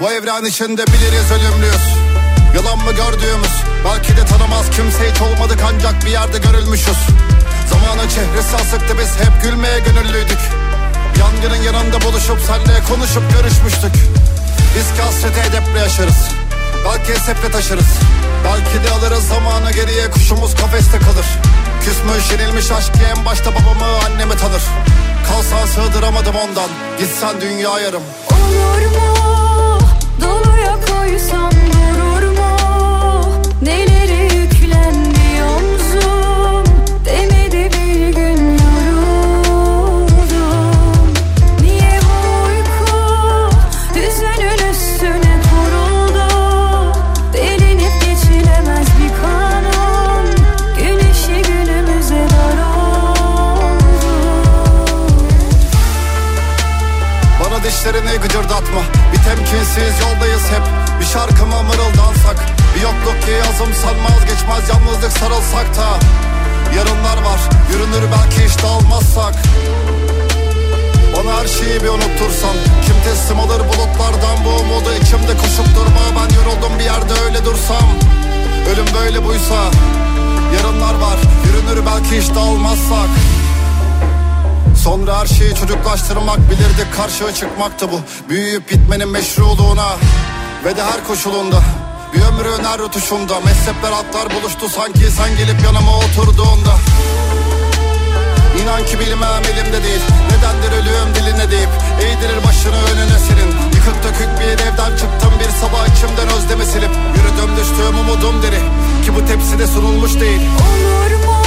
Bu evren içinde biliriz ölümlüyüz. Yalan mı gördüğümüz? Belki de tanımaz. Kimse hiç olmadık ancak bir yerde görülmüşüz. Zamanın çehresi asıktı biz hep gülmeye gönüllüydük. Yangının yanında buluşup senle konuşup görüşmüştük. Biz kasreti edeple yaşarız. Belki seple taşırız. Belki de alırız zamanı geriye kuşumuz kafeste kalır. Küsmüş yenilmiş aşk ki en başta babamı annemi tanır. Kalsan sığdıramadım ondan Gitsen dünya yarım. Olur mu? Doluya koysam Temkinsiz yoldayız hep. Bir şarkıma mırıldansak. Bir yokluk ki yazım sanmaz. Geçmez Yalnızlık sarılsak da. Yarınlar var. Yürünür belki hiç dağılmazsak Bana her şeyi bir unuttursan. Kim teslim alır bulutlardan bu umudu? İçimde koşup durma. Ben yoruldum bir yerde öyle dursam. Ölüm böyle buysa. Yarınlar var. Yürünür belki hiç dağılmazsak Sonra her şeyi çocuklaştırmak bilirdik karşıya çıkmaktı bu. Büyüyüp gitmenin meşruluğuna ve de her koşulunda. Bir ömrün her rutuşunda mezhepler atlar buluştu sanki. Sen gelip yanıma oturduğunda. İnan ki bilmem elimde değil. Nedendir ölüyorum diline deyip Eğdirir başını önüne senin. Yıkık dökük bir evden çıktım bir sabah içimden özlemi silip. Yürüdüm düştüğüm umudum deri. Ki bu tepside sunulmuş değil. Olur mu?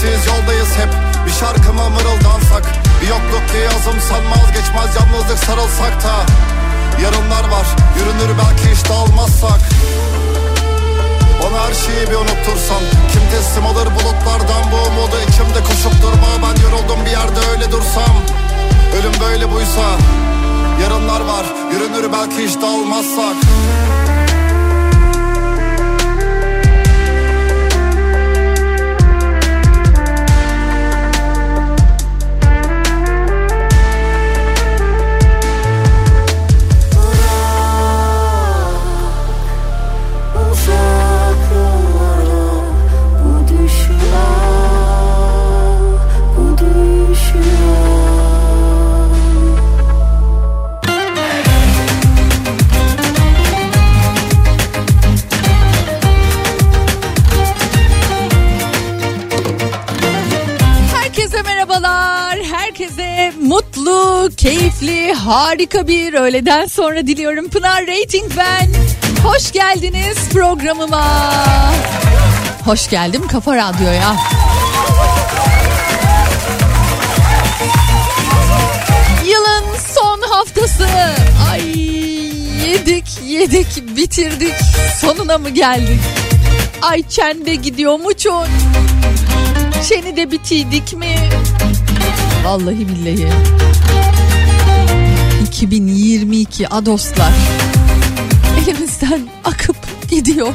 Temkinsiz yoldayız hep. Bir şarkıma mırıldansak Bir yokluk ki yazım sanmaz geçmez Yalnızlık sarılsak da. Yarınlar var yürünür belki hiç dağılmazsak Bana her şeyi bir unuttursan. Kim teslim alır bulutlardan bu umudu? İçimde koşup durma Ben yoruldum bir yerde öyle dursam. Ölüm böyle buysa Yarınlar var yürünür belki hiç dağılmazsak harika bir öğleden sonra diliyorum. Pınar Rating ben. Hoş geldiniz programıma. Hoş geldim Kafa Radyo'ya. Yılın son haftası. Ay yedik yedik bitirdik. Sonuna mı geldik? Ay çende gidiyor mu çok? Çeni de bitiydik mi? Vallahi billahi. 2022 adoslar elimizden akıp gidiyor.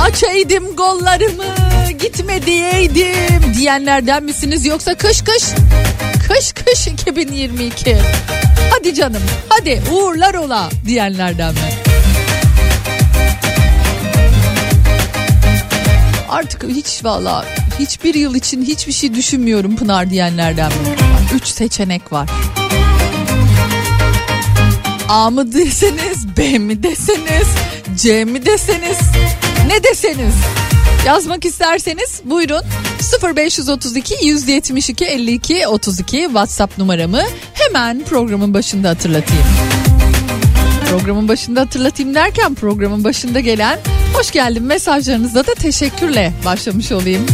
Açaydım gollarımı gitme diyeydim diyenlerden misiniz yoksa kış kış kış kış 2022 hadi canım hadi uğurlar ola diyenlerden mi? Artık hiç valla hiçbir yıl için hiçbir şey düşünmüyorum Pınar diyenlerden mi? Üç seçenek var. A mı deseniz, B mi deseniz, C mi deseniz, ne deseniz. Yazmak isterseniz buyurun 0532 172 52 32 WhatsApp numaramı hemen programın başında hatırlatayım. Programın başında hatırlatayım derken programın başında gelen hoş geldin mesajlarınızda da teşekkürle başlamış olayım.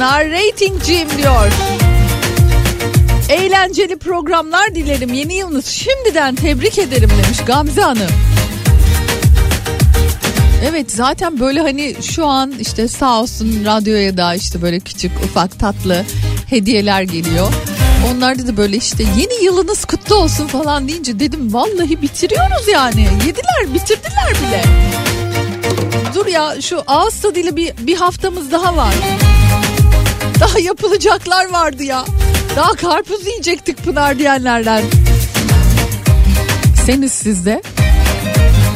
Pınar ratingciyim diyor. Eğlenceli programlar dilerim yeni yılınız şimdiden tebrik ederim demiş Gamze Hanım. Evet zaten böyle hani şu an işte sağ olsun radyoya da işte böyle küçük ufak tatlı hediyeler geliyor. Onlarda da böyle işte yeni yılınız kutlu olsun falan deyince dedim vallahi bitiriyoruz yani. Yediler bitirdiler bile. Dur ya şu ağız tadıyla bir, bir haftamız daha var. Daha yapılacaklar vardı ya. Daha karpuz yiyecektik Pınar diyenlerden. Seniz sizde.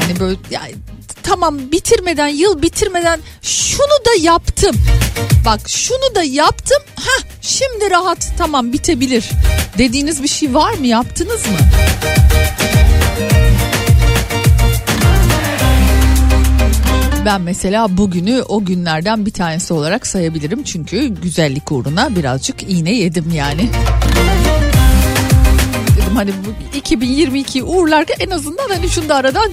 Hani böyle yani tamam bitirmeden yıl bitirmeden şunu da yaptım. Bak şunu da yaptım. Ha şimdi rahat tamam bitebilir. Dediğiniz bir şey var mı? Yaptınız mı? Ben mesela bugünü o günlerden bir tanesi olarak sayabilirim. Çünkü güzellik uğruna birazcık iğne yedim yani. Dedim hani bu 2022'yi uğurlarken en azından hani şunu da aradan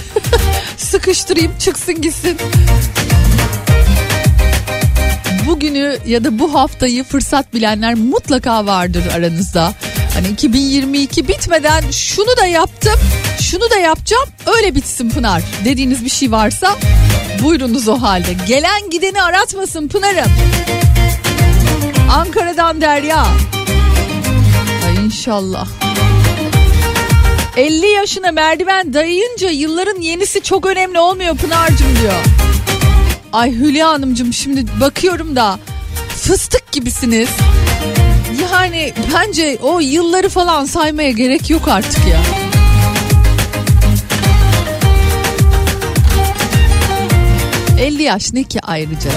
sıkıştırayım çıksın gitsin. Bugünü ya da bu haftayı fırsat bilenler mutlaka vardır aranızda. Hani 2022 bitmeden şunu da yaptım, şunu da yapacağım, öyle bitsin Pınar dediğiniz bir şey varsa buyurunuz o halde. Gelen gideni aratmasın Pınar'ım. Ankara'dan Derya. Ay inşallah. 50 yaşına merdiven dayayınca yılların yenisi çok önemli olmuyor Pınar'cığım diyor. Ay Hülya Hanımcığım şimdi bakıyorum da fıstık gibisiniz. Yani bence o yılları falan saymaya gerek yok artık ya. ...50 yaş ne ki ayrıca?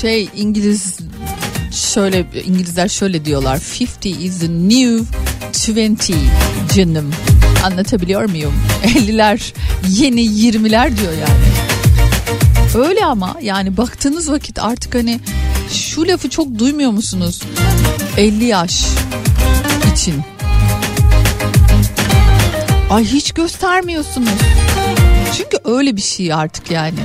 Şey İngiliz şöyle İngilizler şöyle diyorlar 50 is the new 20 canım anlatabiliyor muyum 50'ler yeni 20'ler diyor yani öyle ama yani baktığınız vakit artık hani şu lafı çok duymuyor musunuz 50 yaş için ay hiç göstermiyorsunuz çünkü öyle bir şey artık yani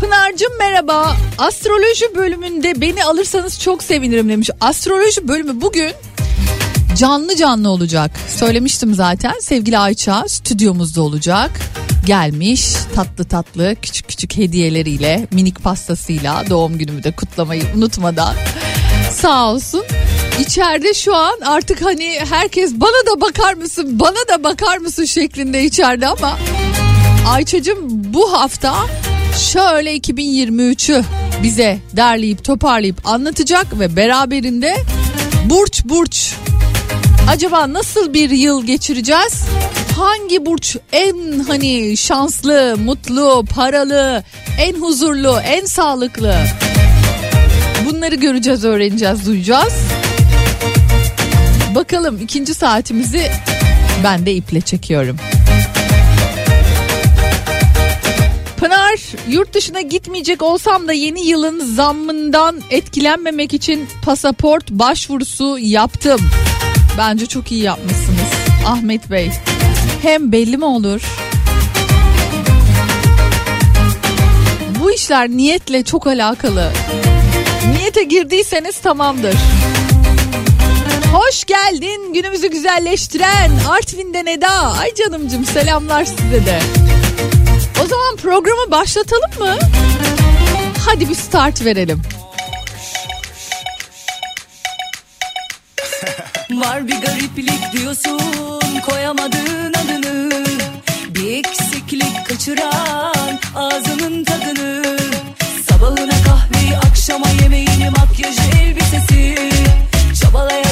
Pınar'cığım merhaba. Astroloji bölümünde beni alırsanız çok sevinirim demiş. Astroloji bölümü bugün canlı canlı olacak. Söylemiştim zaten sevgili Ayça stüdyomuzda olacak. Gelmiş tatlı tatlı küçük küçük hediyeleriyle minik pastasıyla doğum günümü de kutlamayı unutmadan sağ olsun. İçeride şu an artık hani herkes bana da bakar mısın bana da bakar mısın şeklinde içeride ama Ayça'cığım bu hafta şöyle 2023'ü bize derleyip toparlayıp anlatacak ve beraberinde burç burç acaba nasıl bir yıl geçireceğiz? Hangi burç en hani şanslı, mutlu, paralı, en huzurlu, en sağlıklı? Bunları göreceğiz, öğreneceğiz, duyacağız. Bakalım ikinci saatimizi ben de iple çekiyorum. Pınar yurt dışına gitmeyecek olsam da yeni yılın zammından etkilenmemek için pasaport başvurusu yaptım. Bence çok iyi yapmışsınız Ahmet Bey. Hem belli mi olur? Bu işler niyetle çok alakalı. Niyete girdiyseniz tamamdır. Hoş geldin günümüzü güzelleştiren Artvin'den Eda. Ay canımcım selamlar size de. O zaman programı başlatalım mı? Hadi bir start verelim. Var bir gariplik diyorsun. Koyamadığın adını Bir eksiklik kaçıran ağzının tadını. Sabahına kahveyi akşama yemeğini makyajı elbisesi. Çabalaya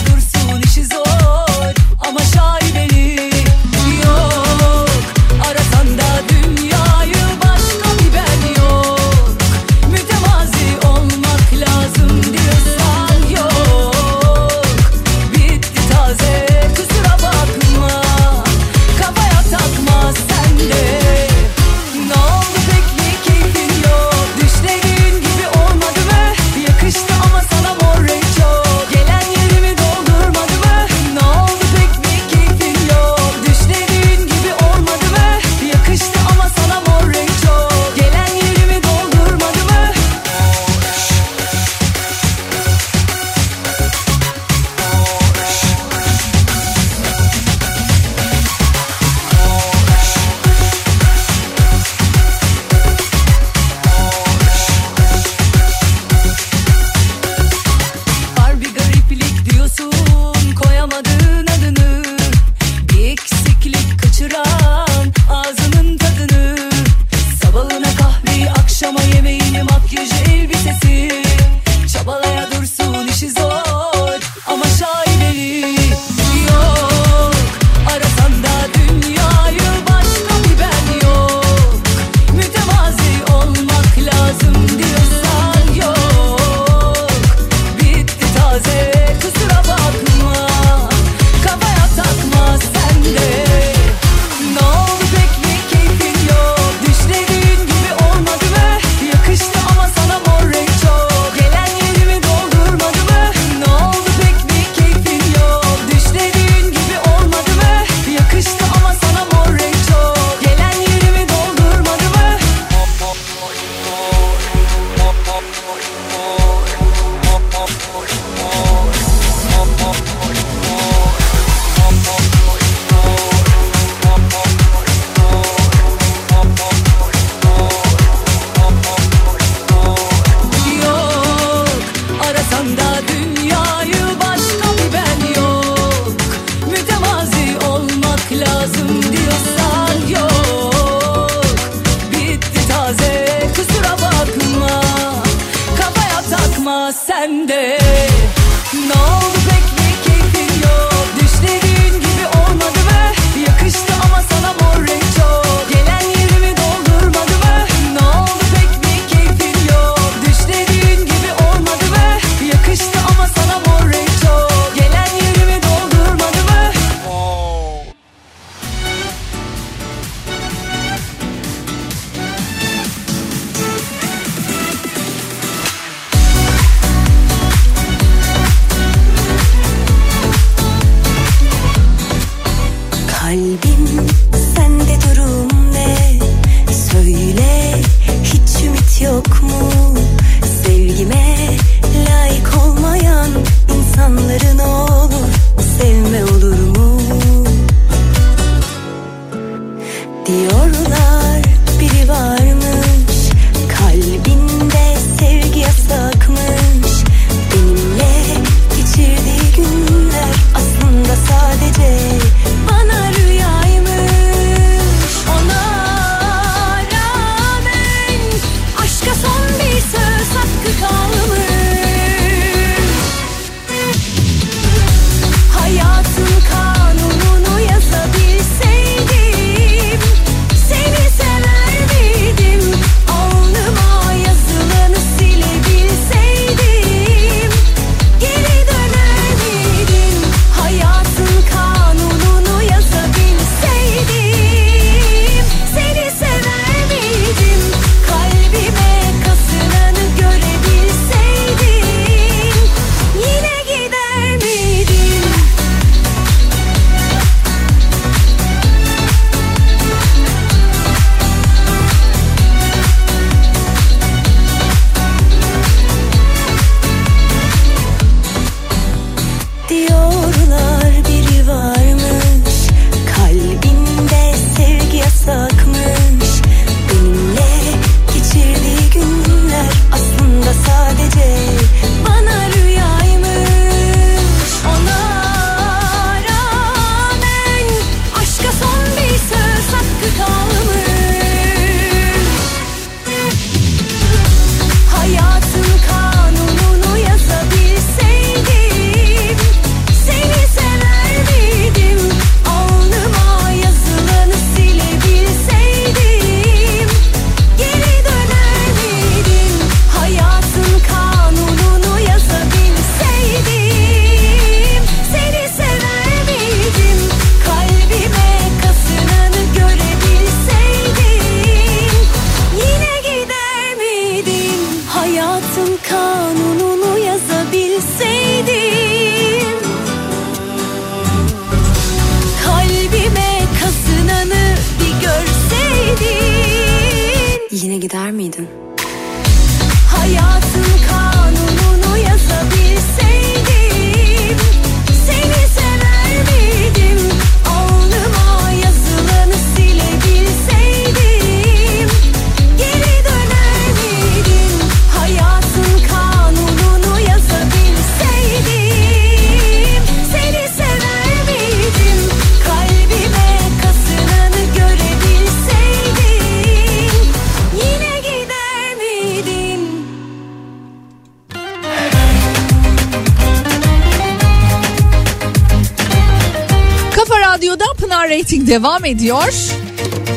ediyor.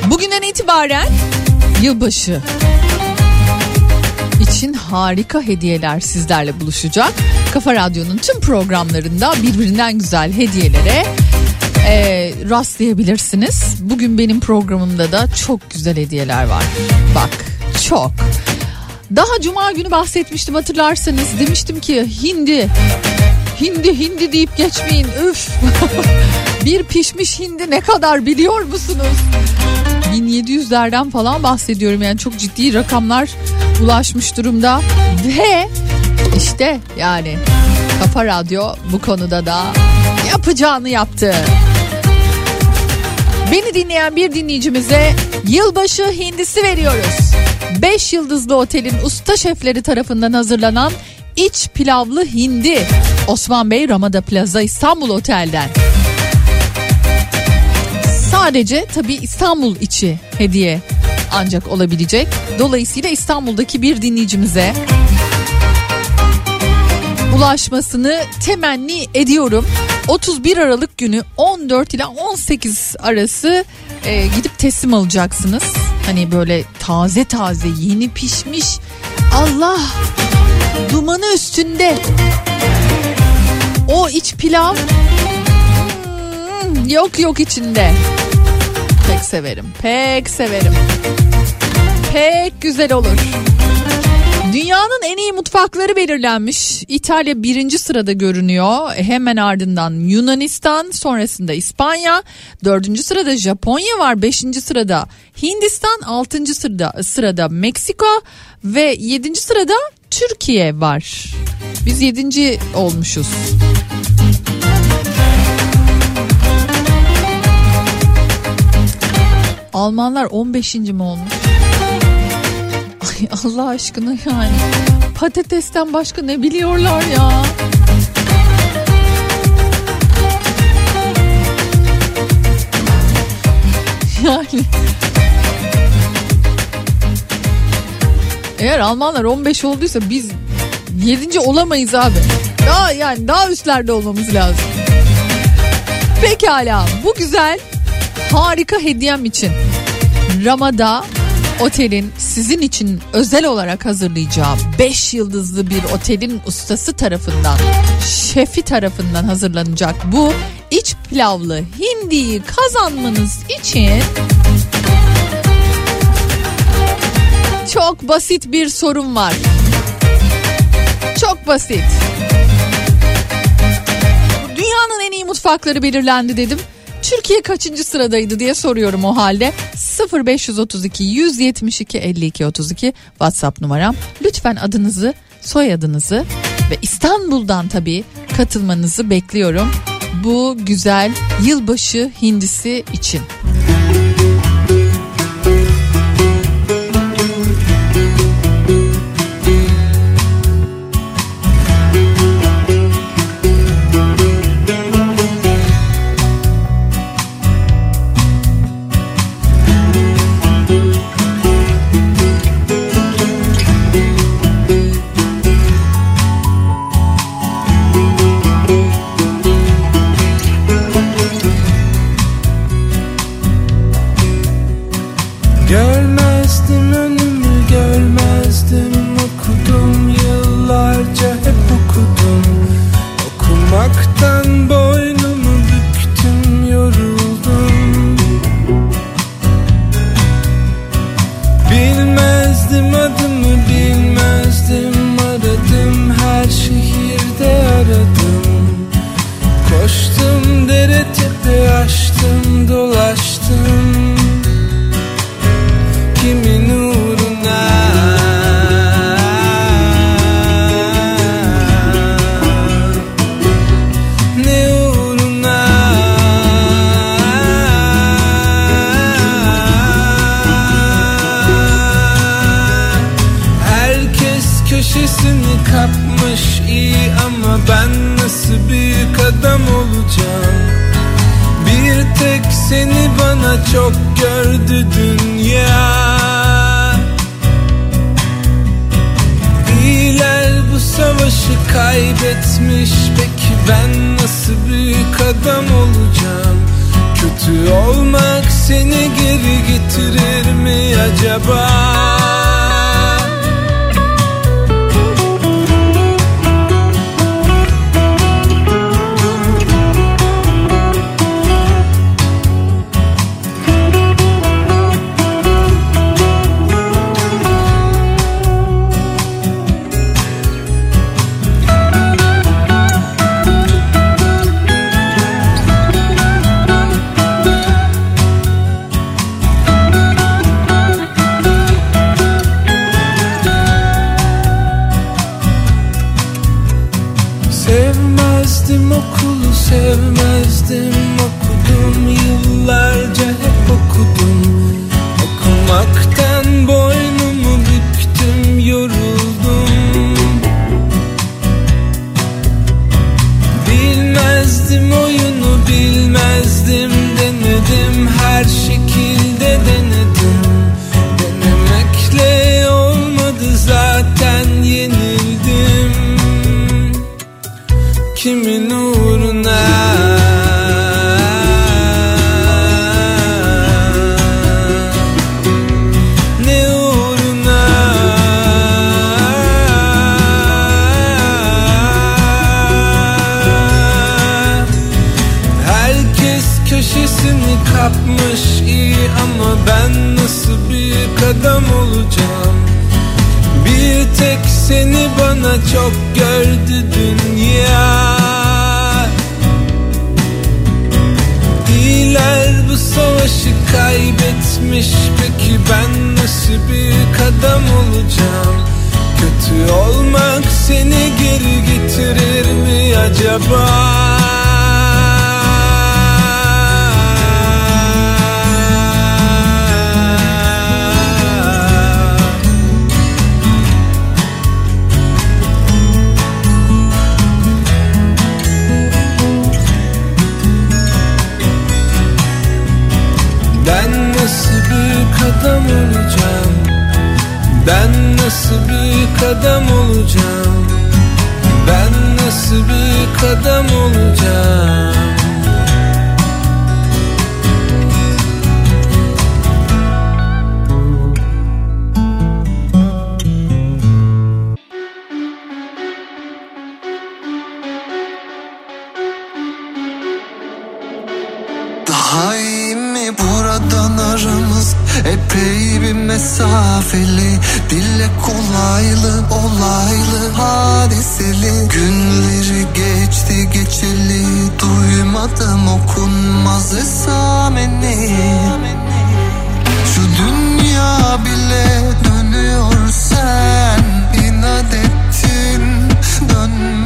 Bugünden itibaren yılbaşı için harika hediyeler sizlerle buluşacak. Kafa Radyo'nun tüm programlarında birbirinden güzel hediyelere e, rastlayabilirsiniz. Bugün benim programımda da çok güzel hediyeler var. Bak çok. Daha cuma günü bahsetmiştim hatırlarsanız. Demiştim ki hindi hindi hindi deyip geçmeyin üf. bir pişmiş hindi ne kadar biliyor musunuz? 1700'lerden falan bahsediyorum yani çok ciddi rakamlar ulaşmış durumda ve işte yani Kafa Radyo bu konuda da yapacağını yaptı. Beni dinleyen bir dinleyicimize yılbaşı hindisi veriyoruz. 5 yıldızlı otelin usta şefleri tarafından hazırlanan iç pilavlı hindi Osman Bey Ramada Plaza İstanbul Otel'den. Sadece tabii İstanbul içi hediye ancak olabilecek. Dolayısıyla İstanbul'daki bir dinleyicimize ulaşmasını temenni ediyorum. 31 Aralık günü 14 ile 18 arası e, gidip teslim alacaksınız. Hani böyle taze taze yeni pişmiş Allah dumanı üstünde o iç pilav hmm, yok yok içinde. Severim pek severim. Pek güzel olur. Dünyanın en iyi mutfakları belirlenmiş. İtalya birinci sırada görünüyor. Hemen ardından Yunanistan, sonrasında İspanya, dördüncü sırada Japonya var, beşinci sırada Hindistan, altıncı sırada sırada Meksiko ve yedinci sırada Türkiye var. Biz yedinci olmuşuz. Almanlar 15. mi olmuş? Ay Allah aşkına yani. Patatesten başka ne biliyorlar ya? Yani Eğer Almanlar 15 olduysa biz 7. olamayız abi. Daha yani daha üstlerde olmamız lazım. Pekala bu güzel harika hediyem için Ramada Otelin sizin için özel olarak hazırlayacağı 5 yıldızlı bir otelin ustası tarafından, şefi tarafından hazırlanacak bu iç pilavlı hindiyi kazanmanız için çok basit bir sorun var. Çok basit. Dünyanın en iyi mutfakları belirlendi dedim. Türkiye kaçıncı sıradaydı diye soruyorum o halde. 0532 172 52 32 WhatsApp numaram. Lütfen adınızı, soyadınızı ve İstanbul'dan tabii katılmanızı bekliyorum. Bu güzel yılbaşı hindisi için. çok gördü dünya. İyiler bu savaşı kaybetmiş. Peki ben nasıl büyük adam olacağım? Kötü olmak seni geri getirir mi acaba? Haimi buradan aramız? Epey bir mesafeli Dile kolaylı olaylı hadiseli. Günleri geçti geçeli duymadım okunmaz esameni. Şu dünya bile dönüyor sen inat ettin dönme.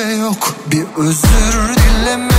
yok. Bir özür dileme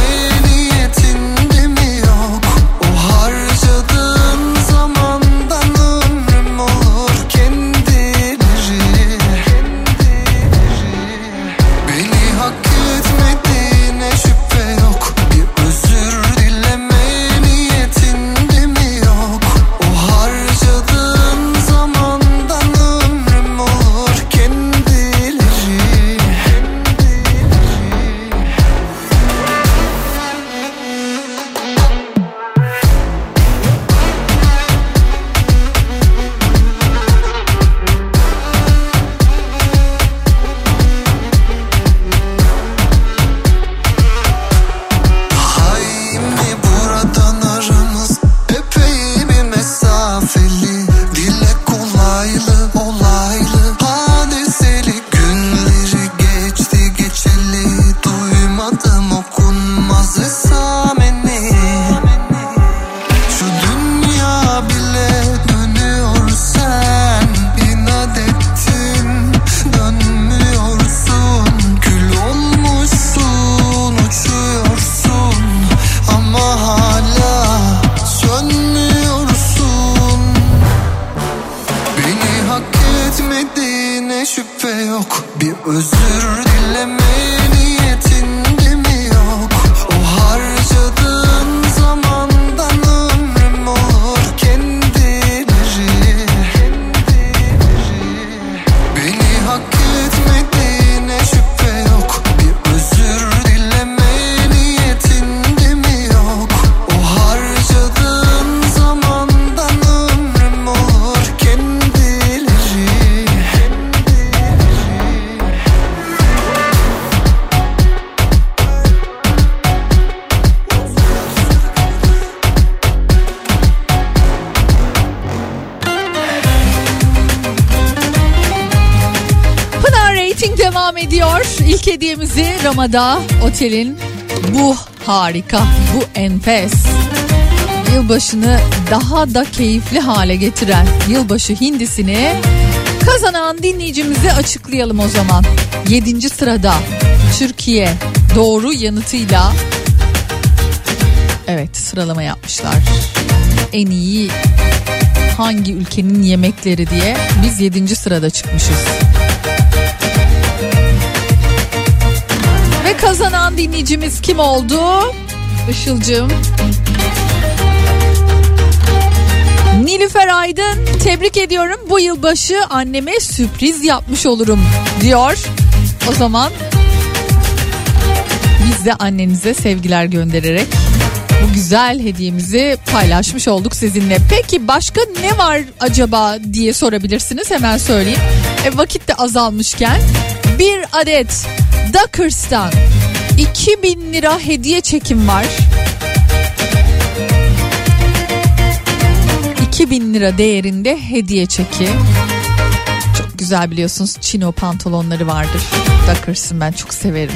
Ramada Otel'in bu harika, bu enfes yılbaşını daha da keyifli hale getiren yılbaşı hindisini kazanan dinleyicimizi açıklayalım o zaman. 7. sırada Türkiye doğru yanıtıyla evet sıralama yapmışlar. En iyi hangi ülkenin yemekleri diye biz 7. sırada çıkmışız. Kazanan dinleyicimiz kim oldu? Işılcığım. Nilüfer Aydın tebrik ediyorum bu yılbaşı anneme sürpriz yapmış olurum diyor. O zaman biz de annenize sevgiler göndererek bu güzel hediyemizi paylaşmış olduk sizinle. Peki başka ne var acaba diye sorabilirsiniz hemen söyleyeyim. E, vakit de azalmışken bir adet Duckers'tan 2000 lira hediye çekim var. 2000 lira değerinde hediye çeki. Çok güzel biliyorsunuz chino pantolonları vardır. Duckers'ın ben çok severim.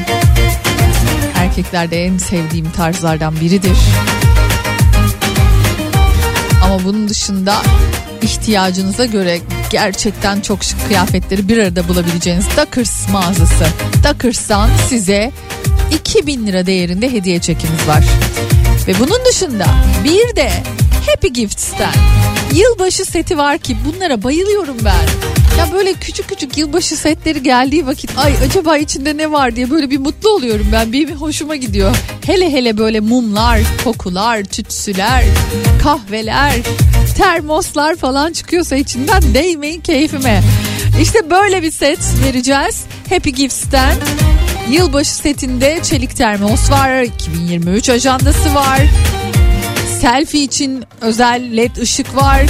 Erkeklerde en sevdiğim tarzlardan biridir. Ama bunun dışında ihtiyacınıza göre gerçekten çok şık kıyafetleri bir arada bulabileceğiniz Duckers mağazası. Duckers'tan size 2000 lira değerinde hediye çekimiz var. Ve bunun dışında bir de Happy Gifts'ten yılbaşı seti var ki bunlara bayılıyorum ben. Ya böyle küçük küçük yılbaşı setleri geldiği vakit ay acaba içinde ne var diye böyle bir mutlu oluyorum ben. Bir hoşuma gidiyor. Hele hele böyle mumlar, kokular, tütsüler, kahveler, termoslar falan çıkıyorsa içinden değmeyin keyfime. İşte böyle bir set vereceğiz. Happy Gifts'ten Yılbaşı setinde çelik termos var, 2023 ajandası var. Selfie için özel led ışık var.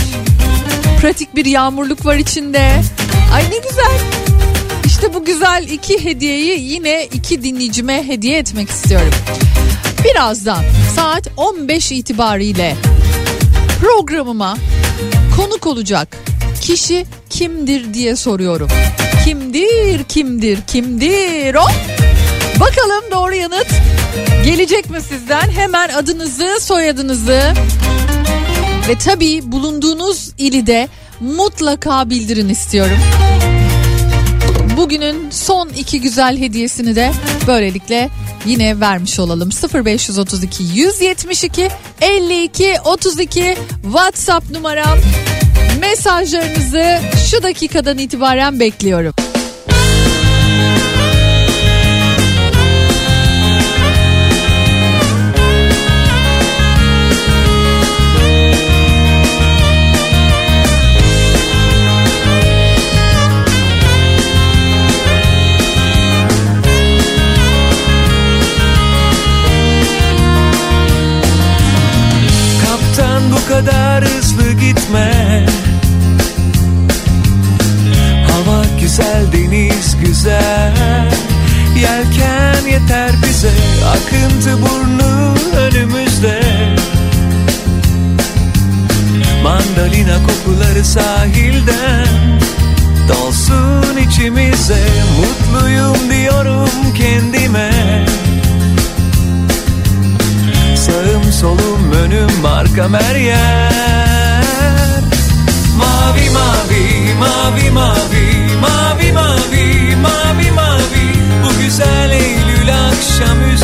Pratik bir yağmurluk var içinde. Ay ne güzel. İşte bu güzel iki hediyeyi yine iki dinleyicime hediye etmek istiyorum. Birazdan saat 15 itibariyle programıma konuk olacak kişi kimdir diye soruyorum. Kimdir, kimdir, kimdir o? Bakalım doğru yanıt gelecek mi sizden? Hemen adınızı, soyadınızı ve tabii bulunduğunuz ili de mutlaka bildirin istiyorum. Bugünün son iki güzel hediyesini de böylelikle yine vermiş olalım. 0532 172 52 32 WhatsApp numaram. Mesajlarınızı şu dakikadan itibaren bekliyorum. Sahilden. Dolsun içimize Mutluyum diyorum kendime. Sağım solum önüm arkam her yer. Mavi mavi mavi mavi mavi mavi mavi mavi. Bu güzel Eylül akşamüstü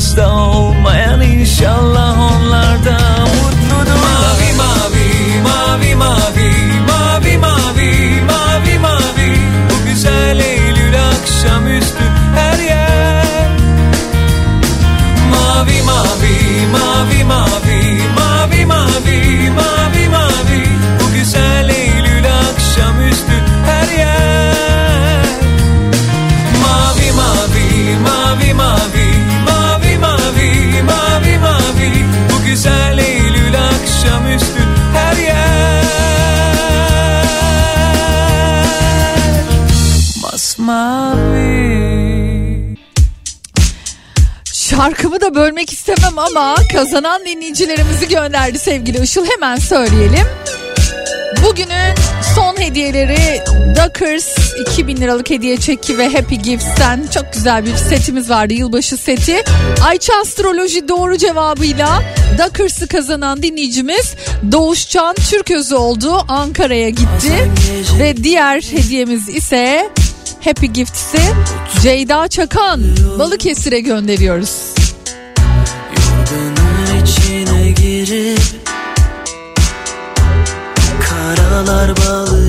stone, and inshallah. şarkımı da bölmek istemem ama kazanan dinleyicilerimizi gönderdi sevgili Işıl. Hemen söyleyelim. Bugünün son hediyeleri Dockers 2000 liralık hediye çeki ve Happy Gifts'ten çok güzel bir setimiz vardı yılbaşı seti. Ayça Astroloji doğru cevabıyla Dockers'ı kazanan dinleyicimiz Doğuşcan Türközü oldu. Ankara'ya gitti ve diğer hediyemiz ise Happy Gifts'i Ceyda Çakan Balıkesir'e gönderiyoruz. Yorganın içine girip karalar bağlı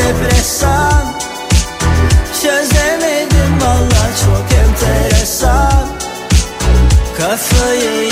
depresan. Çözemedim valla çok enteresan. Kafayı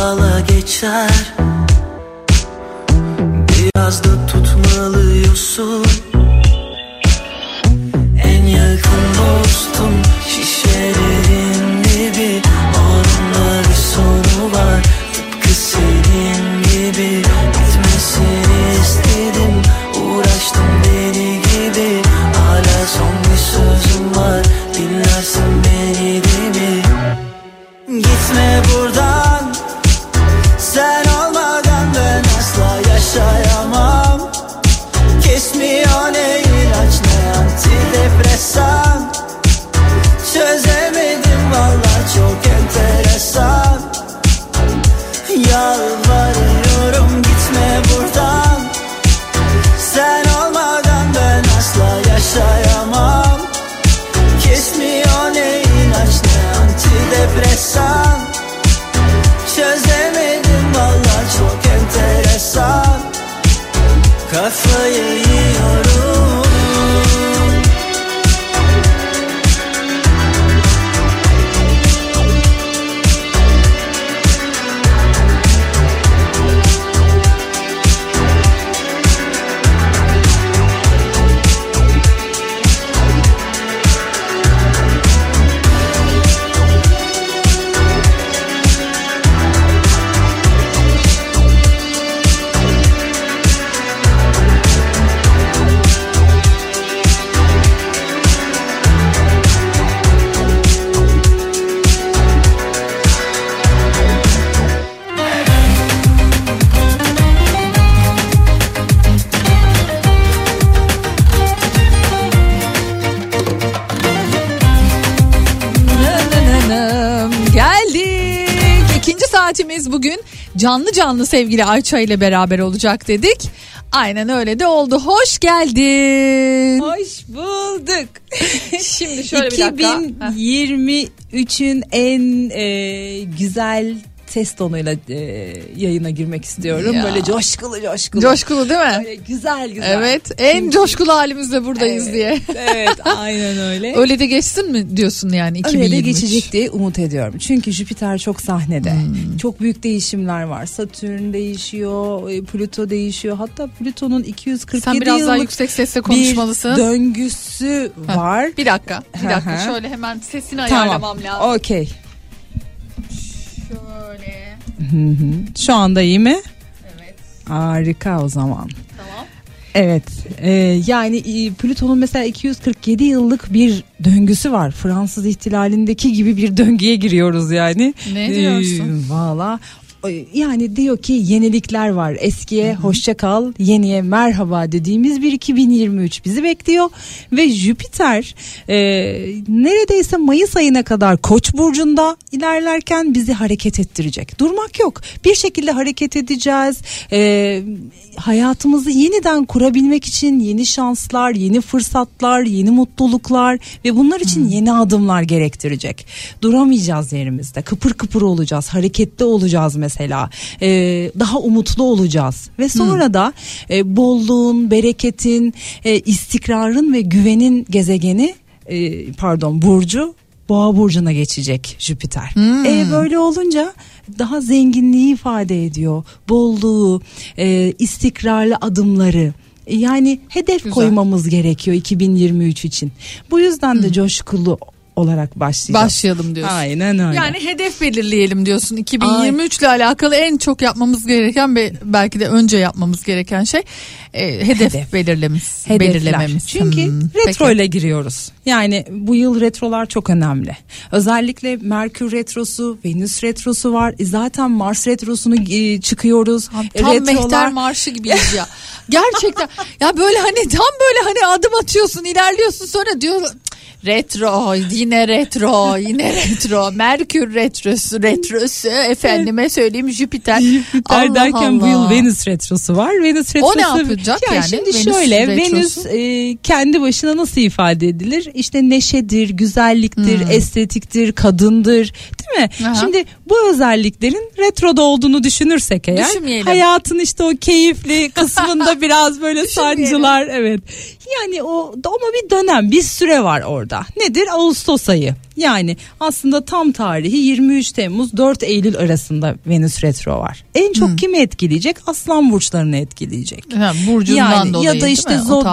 ağla geçer. Biraz da tutmalıyorsun En yakın dostum şişelerin dibi. Canlı canlı sevgili Ayça ile beraber olacak dedik. Aynen öyle de oldu. Hoş geldin. Hoş bulduk. Şimdi şöyle bir dakika. 2023'ün en e, güzel ses tonuyla e, yayına girmek istiyorum. Ya. Böyle coşkulu coşkulu. Coşkulu değil mi? Böyle güzel güzel. Evet en Çünkü- coşkulu halimizde buradayız Evet, diye. Evet aynen öyle. Öyle de geçsin mi diyorsun yani 2023? Öyle de geçecek diye umut ediyorum. Çünkü Jüpiter çok sahnede. Hmm. Çok büyük değişimler var. Satürn değişiyor, e, Plüto değişiyor. Hatta Plüton'un 247 Sen biraz daha yıllık yüksek sesle bir konuşmalısın. döngüsü Heh, var. Bir dakika, bir dakika. Şöyle hemen sesini ayarlamam Tamam. lazım. Okey. Şöyle. Şu anda iyi mi? Evet. Harika o zaman. Tamam. Evet e, yani e, Plüton'un mesela 247 yıllık bir döngüsü var. Fransız ihtilalindeki gibi bir döngüye giriyoruz yani. Ne diyorsun? Ee, Valla e, yani diyor ki yenilikler var. Eskiye hoşça kal, yeniye merhaba dediğimiz bir 2023 bizi bekliyor ve Jüpiter e, neredeyse Mayıs ayına kadar Koç burcunda ilerlerken bizi hareket ettirecek. Durmak yok. Bir şekilde hareket edeceğiz. E, hayatımızı yeniden kurabilmek için yeni şanslar, yeni fırsatlar, yeni mutluluklar ve bunlar için yeni adımlar gerektirecek. Duramayacağız yerimizde. Kıpır kıpır olacağız. Hareketli olacağız mesela. Ee, daha umutlu olacağız. Ve sonra da e, bolluğun, bereketin, e, istikrarın ve güvenin gezegeni e, pardon burcu Boğa burcuna geçecek Jüpiter. E böyle olunca daha zenginliği ifade ediyor. Bolluğu, e, istikrarlı adımları. E, Yani hedef Güzel. koymamız gerekiyor 2023 için. Bu yüzden de coşkulu olarak başlayacağız. Başlayalım diyorsun. Aynen öyle. Yani hedef belirleyelim diyorsun. 2023 ile alakalı en çok yapmamız gereken ve belki de önce yapmamız gereken şey e, hedef, Hedef. belirlememiz. Hedefler. Belirlememiz. Çünkü Hmm, retro peki. ile giriyoruz. Yani bu yıl retrolar çok önemli. Özellikle Merkür retrosu, Venüs retrosu var. E zaten Mars retrosunu e, çıkıyoruz. Tam E, Mehter Marşı gibiyiz ya. Gerçekten ya böyle hani tam böyle hani adım atıyorsun ilerliyorsun sonra diyor retro yine retro yine retro Merkür retrosu retrosu efendime söyleyeyim Jüpiter. Jüpiter Allah derken bu yıl Allah. Venüs retrosu var. Venüs retrosu ne yapacak Ya yani? Şimdi Venüs şöyle retrosu? Venüs e, kendi başına nasıl ifade edilir? İşte neşedir, güzelliktir, estetiktir, kadındır, değil mi? Hmm. Aha. Şimdi bu özelliklerin retroda olduğunu düşünürsek eğer hayatın işte o keyifli kısmında biraz böyle sancılar evet. Yani o ama bir dönem, bir süre var orada. Nedir? Ağustos ayı. Yani aslında tam tarihi 23 Temmuz 4 Eylül arasında Venüs retro var. En çok Hmm. kimi etkileyecek? Aslan burçlarını etkileyecek. Ha, burcundan Yani dolayı ya da işte zod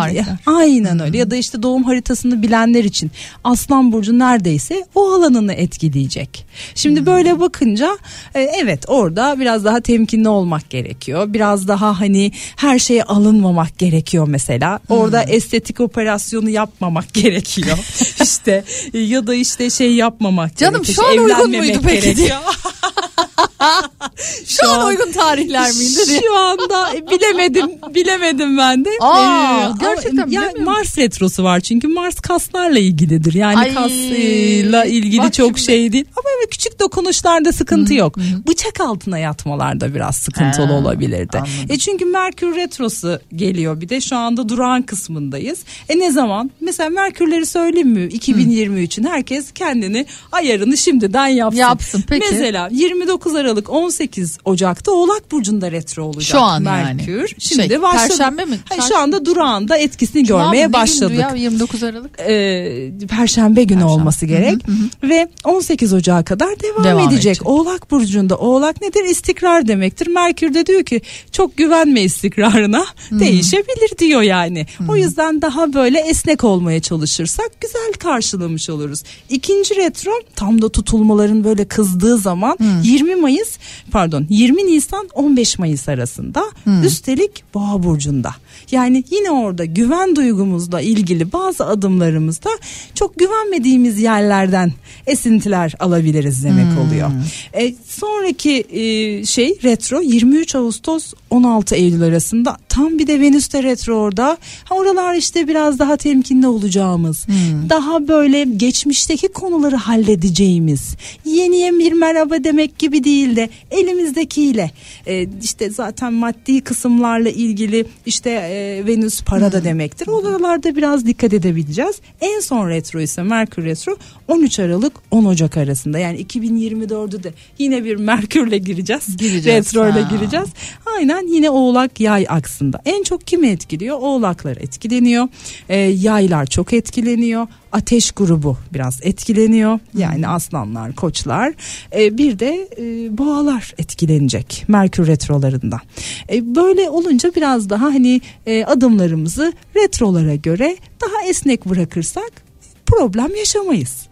aynen öyle ya da işte doğum haritasını bilenler için Aslan burcu neredeyse o alanını etkileyecek. Şimdi böyle bakınca e, evet orada biraz daha temkinli olmak gerekiyor. Biraz daha hani her şeye alınmamak gerekiyor mesela. Orada estetik operasyonu yapmamak gerekiyor. işte e, ya da işte şey yapmamak Canım, gerekiyor. şu an uygun muydu peki gerekiyor. Şu an uygun tarihler miydi. Şu anda bilemedim bilemedim ben de. Aa, Ee, gerçekten ya. Mars retrosu var çünkü Mars kaslarla ilgilidir. Yani Ay, kasla ilgili bak çok şimdi. şey değil. Ama böyle küçük dokunuşlarda sıkıntı yok. Bıçak altına yatmalarda biraz sıkıntılı Ha, olabilirdi. anladım. E çünkü Merkür retrosu geliyor bir de şu anda durağan kısmındayız. E ne zaman? Mesela Merkürleri söyleyeyim mi? 2023'ün herkes kendini ayarını şimdiden yapsın. Yapsın, peki. Mesela 29 Aralık 18 Ocak'ta Oğlak Burcu'nda retro olacak Şu an Merkür. yani. Şimdi Şey, başladı. Perşembe mi? Hayır, şu anda durağında etkisini Cuma görmeye başladık. Ya, 29 Aralık. Ee, Perşembe günü olması gerek ve 18 Ocağı kadar devam, Devam edecek. edecek. Oğlak burcunda Oğlak nedir? İstikrar demektir. Merkür de diyor ki çok güvenme istikrarına değişebilir diyor yani. O yüzden daha böyle esnek olmaya çalışırsak güzel karşılamış oluruz. İkinci retro tam da tutulmaların böyle kızdığı zaman 20 Mayıs pardon 20 Nisan 15 Mayıs arasında üstelik Boğa burcunda. Yani yine orada güven duygumuzla ilgili bazı adımlarımızda çok güvenmediğimiz yerlerden esintiler alabiliriz demek oluyor. E, sonraki e, şey retro 23 Ağustos 16 Eylül arasında tam bir de Venüs'te retro orada. Ha, oralar işte biraz daha temkinli olacağımız, daha böyle geçmişteki konuları halledeceğimiz, yeniye bir merhaba demek gibi değil değil de elimizdekiyle e, işte zaten maddi kısımlarla ilgili işte e, Venüs para da demektir. Oralarda biraz dikkat edebileceğiz. En son retro ise Merkür retro 13 Aralık 10 Ocak arasında. Yani 2024'ü de yine bir Merkürle gireceğiz. Gireceğiz, Retro ile ha. gireceğiz. Aynen yine Oğlak Yay aksında. En çok kimi etkiliyor? Oğlaklar etkileniyor. Ee, yaylar çok etkileniyor. Ateş grubu biraz etkileniyor. Yani aslanlar, koçlar. Ee, bir de e, boğalar etkilenecek Merkür retrolarından. Ee, böyle olunca biraz daha hani e, adımlarımızı retrolara göre daha esnek bırakırsak problem yaşamayız.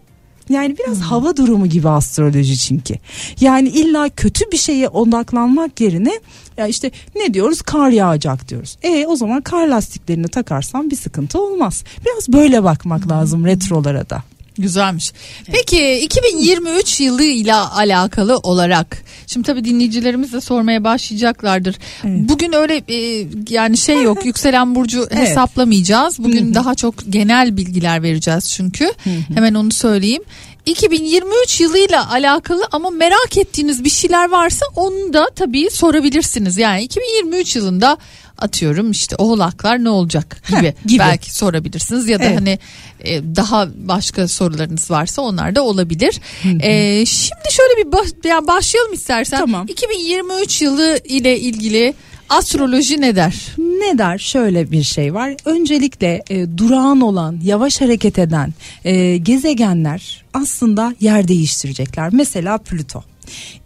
Yani biraz hava durumu gibi astroloji çünkü. Yani illa kötü bir şeye odaklanmak yerine ya işte ne diyoruz kar yağacak diyoruz. E o zaman kar lastiklerini takarsan bir sıkıntı olmaz. Biraz böyle bakmak lazım retrolara da. Güzelmiş. Peki 2023 yılıyla alakalı olarak şimdi tabii dinleyicilerimiz de sormaya başlayacaklardır. Bugün öyle e, yani şey yok yükselen burcu Evet. hesaplamayacağız. Bugün daha çok genel bilgiler vereceğiz çünkü. Hemen onu söyleyeyim. 2023 yılıyla alakalı ama merak ettiğiniz bir şeyler varsa onu da tabii sorabilirsiniz. Yani 2023 yılında atıyorum işte oğlaklar ne olacak gibi, Heh, gibi. belki sorabilirsiniz ya da Evet. hani e, daha başka sorularınız varsa onlar da olabilir. E, şimdi şöyle bir baş, yani başlayalım istersen. Tamam. 2023 yılı ile ilgili astroloji ne der? Ne der? Şöyle bir şey var. Öncelikle e, durağan olan, yavaş hareket eden e, gezegenler aslında yer değiştirecekler. Mesela Plüto.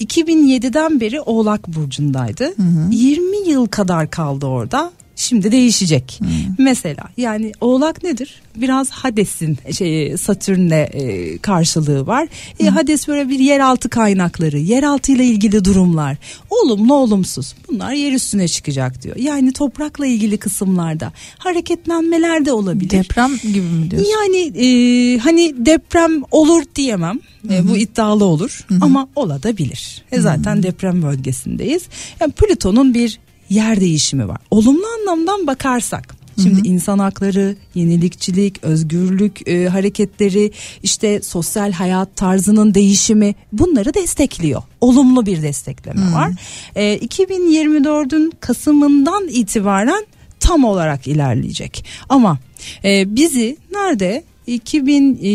2007'den beri Oğlak burcundaydı. 20 yıl kadar kaldı orada. Şimdi değişecek. Mesela yani Oğlak nedir? Biraz Hades'in şey Satürn'le e, karşılığı var. E, Hades böyle bir yeraltı kaynakları, yeraltı ile ilgili durumlar, olumlu olumsuz. Bunlar yer üstüne çıkacak diyor. Yani toprakla ilgili kısımlarda hareketlenmeler de olabilir. Deprem gibi mi diyorsun? Yani e, hani deprem olur diyemem. E, bu iddialı olur ama olabilir. E, zaten deprem bölgesindeyiz. Yani Plüton'un bir yer değişimi var. Olumlu anlamdan bakarsak Şimdi insan hakları, yenilikçilik, özgürlük e, hareketleri, işte sosyal hayat tarzının değişimi bunları destekliyor. Olumlu bir destekleme var. E, 2024'ün Kasım'ından itibaren tam olarak ilerleyecek. Ama e, bizi nerede 2000 e,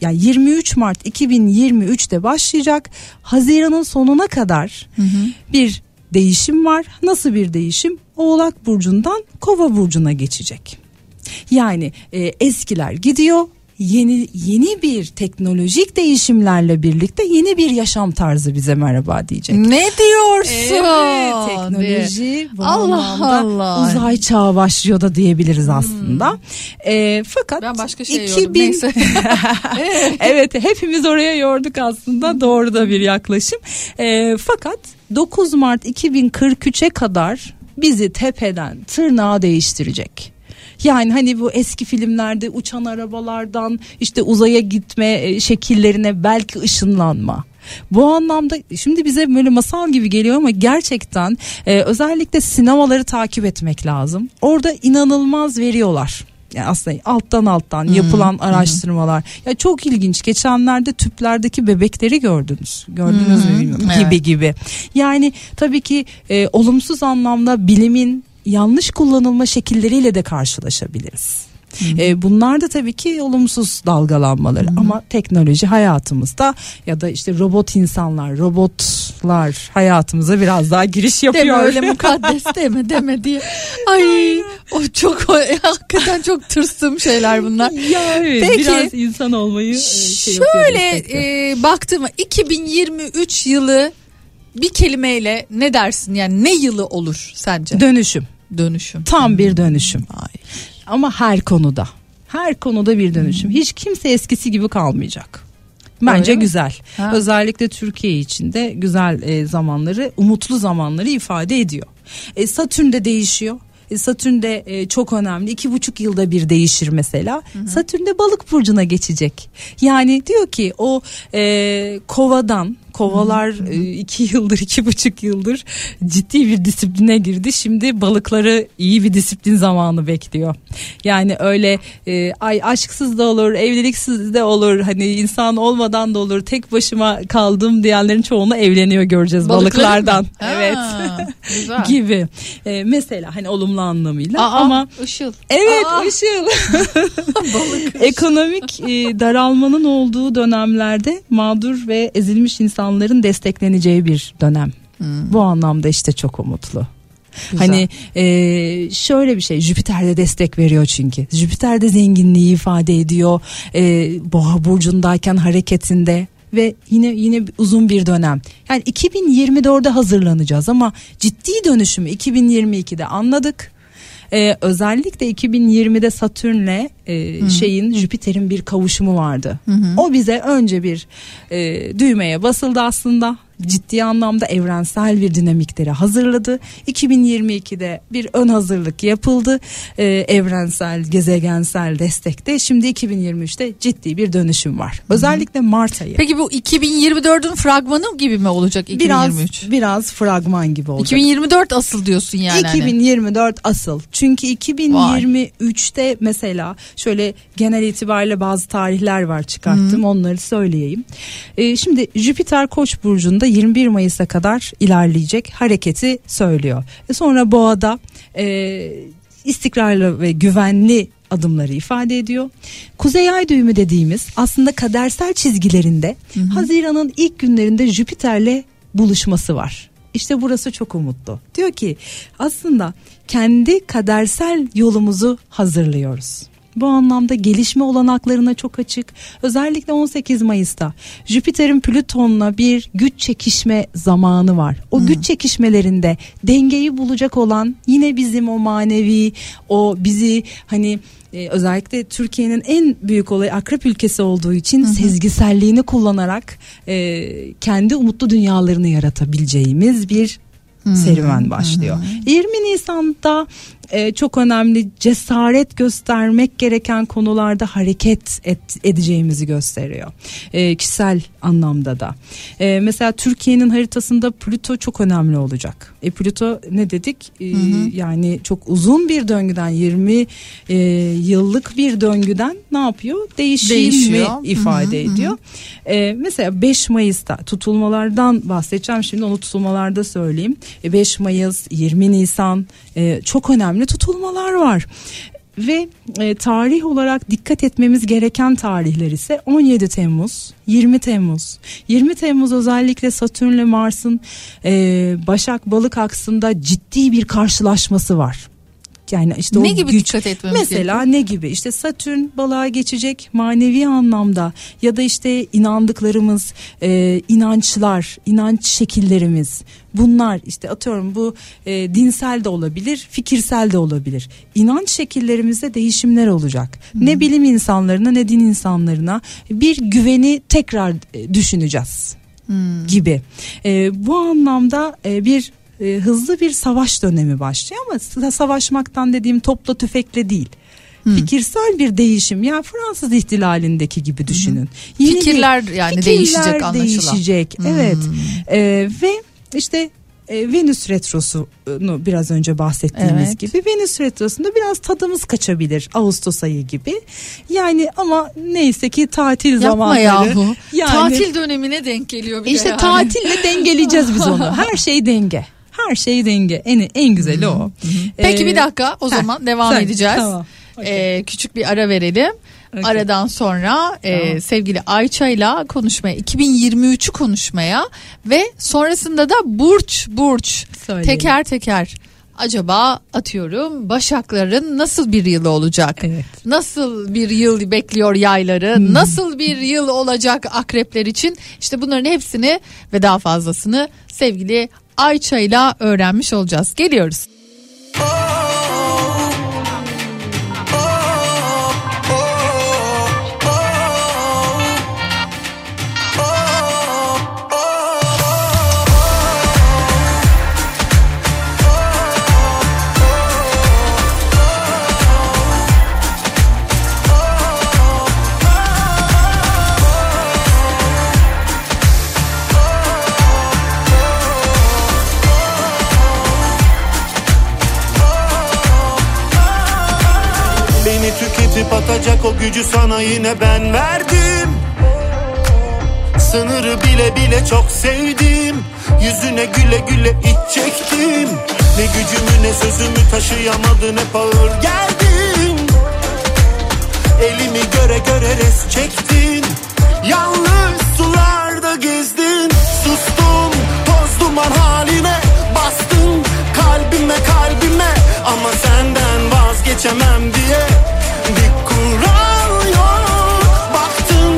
yani 23 Mart 2023'te başlayacak Haziran'ın sonuna kadar bir değişim var. Nasıl bir değişim? Oğlak burcundan Kova burcuna geçecek. Yani e, eskiler gidiyor. Yeni yeni bir teknolojik değişimlerle birlikte yeni bir yaşam tarzı bize merhaba diyecek. Ne diyorsun? Evet, teknoloji bu Allah Allah. uzay çağı başlıyor da diyebiliriz aslında. E, fakat Ben başka şey 2000 yordum, neyse. evet hepimiz oraya yorduk aslında doğru da bir yaklaşım. E, fakat 9 Mart 2043'e kadar bizi tepeden tırnağa değiştirecek. Yani hani bu eski filmlerde uçan arabalardan işte uzaya gitme e, şekillerine belki ışınlanma. Bu anlamda şimdi bize böyle masal gibi geliyor ama gerçekten e, özellikle sinemaları takip etmek lazım. Orada inanılmaz veriyorlar. Yani aslında alttan alttan yapılan araştırmalar. Ya çok ilginç. Geçenlerde tüplerdeki bebekleri gördünüz. Gördünüz mü bilmiyorum. evet. Gibi gibi. Yani tabii ki e, olumsuz anlamda bilimin yanlış kullanılma şekilleriyle de karşılaşabiliriz. E, bunlar da tabii ki olumsuz dalgalanmaları ama teknoloji hayatımızda ya da işte robot insanlar, robotlar hayatımıza biraz daha giriş yapıyor. Deme öyle mukaddes deme deme diye. Ay o çok o, hakikaten çok tırstığım şeyler bunlar. ya evet, Peki. biraz insan olmayı e, şey Şöyle e, baktığıma 2023 yılı bir kelimeyle ne dersin? Yani ne yılı olur sence? dönüşüm. Dönüşüm. Tam bir dönüşüm. Ay. Ama her konuda. Her konuda bir dönüşüm. Hiç kimse eskisi gibi kalmayacak. Bence Öyle güzel. Ha. Özellikle Türkiye için de güzel e, zamanları, umutlu zamanları ifade ediyor. E, Satürn de değişiyor. E, Satürn de e, çok önemli. İki buçuk yılda bir değişir mesela. Satürn de balık burcuna geçecek. Yani diyor ki o e, kovadan Kovalar e, iki yıldır iki buçuk yıldır ciddi bir disipline girdi. Şimdi balıkları iyi bir disiplin zamanı bekliyor. Yani öyle e, ay aşksız da olur evliliksiz de olur hani insan olmadan da olur tek başıma kaldım diyenlerin çoğunu evleniyor göreceğiz Balıkların balıklardan. Ha, Evet. güzel. gibi. E, mesela hani olumlu anlamıyla Aa, ama Işıl. Evet Aa. Işıl. Ekonomik e, daralmanın olduğu dönemlerde mağdur ve ezilmiş insanların destekleneceği bir dönem. Bu anlamda işte çok umutlu. Güzel. Hani e, şöyle bir şey Jüpiter de destek veriyor çünkü. Jüpiter de zenginliği ifade ediyor. E, Boğa burcundayken hareketinde ve yine yine uzun bir dönem. Yani 2024'de hazırlanacağız ama ciddi dönüşümü 2022'de anladık. Ee, özellikle 2020'de Satürn'le e, şeyin Jüpiter'in bir kavuşumu vardı. O bize önce bir e, düğmeye basıldı aslında. Ciddi anlamda evrensel bir dinamikleri hazırladı. 2022'de bir ön hazırlık yapıldı. E, evrensel, gezegensel destekte. Şimdi 2023'te ciddi bir dönüşüm var. Özellikle Mart ayı. Peki bu 2024'ün fragmanı gibi mi olacak 2023? biraz biraz fragman gibi olacak. 2024 asıl diyorsun yani. hani. 2024 asıl. Çünkü 2023'te mesela şöyle genel itibariyle bazı tarihler var çıkarttım. Onları söyleyeyim. Ee, şimdi Jüpiter Koç burcunda 21 Mayıs'a kadar ilerleyecek hareketi söylüyor. E sonra Boğa'da e, istikrarlı ve güvenli adımları ifade ediyor. Kuzey ay düğümü dediğimiz aslında kadersel çizgilerinde Haziran'ın ilk günlerinde Jüpiter'le buluşması var. İşte burası çok umutlu. Diyor ki aslında kendi kadersel yolumuzu hazırlıyoruz. Bu anlamda gelişme olanaklarına çok açık. Özellikle 18 Mayıs'ta Jüpiter'in Plüton'la bir güç çekişme zamanı var. O güç çekişmelerinde dengeyi bulacak olan yine bizim o manevi, o bizi hani e, özellikle Türkiye'nin en büyük olayı akrep ülkesi olduğu için sezgiselliğini kullanarak e, kendi umutlu dünyalarını yaratabileceğimiz bir serüven başlıyor. 20 Nisan'da e, çok önemli cesaret göstermek gereken konularda hareket et- edeceğimizi gösteriyor. E, kişisel anlamda da. E, mesela Türkiye'nin haritasında Plüto çok önemli olacak. E, Plüto ne dedik? E, Yani çok uzun bir döngüden 20 e, yıllık bir döngüden ne yapıyor? Değişimi Değişiyor. ifade ediyor. E, mesela 5 Mayıs'ta tutulmalardan bahsedeceğim. Şimdi onu tutulmalarda söyleyeyim. E, 5 Mayıs, 20 Nisan e, çok önemli tutulmalar var. Ve e, tarih olarak dikkat etmemiz gereken tarihler ise 17 Temmuz, 20 Temmuz. 20 Temmuz özellikle Satürn ile Mars'ın e, Başak Balık aksında ciddi bir karşılaşması var. Yani işte Ne o gibi güç. dikkat etmemiz Mesela ne gibi? İşte Satürn balığa geçecek manevi anlamda ya da işte inandıklarımız, e, inançlar, inanç şekillerimiz. Bunlar işte atıyorum bu e, dinsel de olabilir, fikirsel de olabilir. İnanç şekillerimizde değişimler olacak. Ne bilim insanlarına ne din insanlarına bir güveni tekrar e, düşüneceğiz gibi. E, bu anlamda e, bir e, hızlı bir savaş dönemi başlıyor ama sa- savaşmaktan dediğim topla tüfekle değil. Fikirsel bir değişim ya Fransız ihtilalindeki gibi düşünün. Yeni bir- Fikirler yani değişecek anlaşılan. değişecek evet E, ve işte e, Venüs retrosunu biraz önce bahsettiğimiz Evet. gibi Venüs retrosunda biraz tadımız kaçabilir Ağustos ayı gibi. Yani ama neyse ki tatil Yapma zamanları. yahu. Yani- Tatil dönemine denk geliyor bir de işte yani. tatille dengeleyeceğiz biz onu. Her şey denge. Her şey denge. En en güzeli o. Peki Ee, bir dakika o heh, zaman devam sen- edeceğiz. Tamam. Okey. Ee, küçük bir ara verelim. Okey. Aradan sonra e, Tamam. sevgili Ayça'yla konuşmaya 2023'ü konuşmaya ve sonrasında da burç burç Söyleyelim. teker teker acaba atıyorum Başakların nasıl bir yılı olacak? Evet. Nasıl bir yıl bekliyor yayları? Nasıl bir yıl olacak akrepler için? İşte bunların hepsini ve daha fazlasını sevgili Ayça'yla öğrenmiş olacağız. Geliyoruz. Tüketip atacak o gücü sana yine ben verdim. Sınırı bile bile çok sevdim. Yüzüne güle güle iç çektim. Ne gücümü ne sözümü taşıyamadın hep ağır geldin. Elimi göre göre res çektin. Yalnız sularda gezdin. Sustum toz duman haline Bastın. Kalbime kalbime Ama senden vazgeçemem diye Bir kural yok. Baktın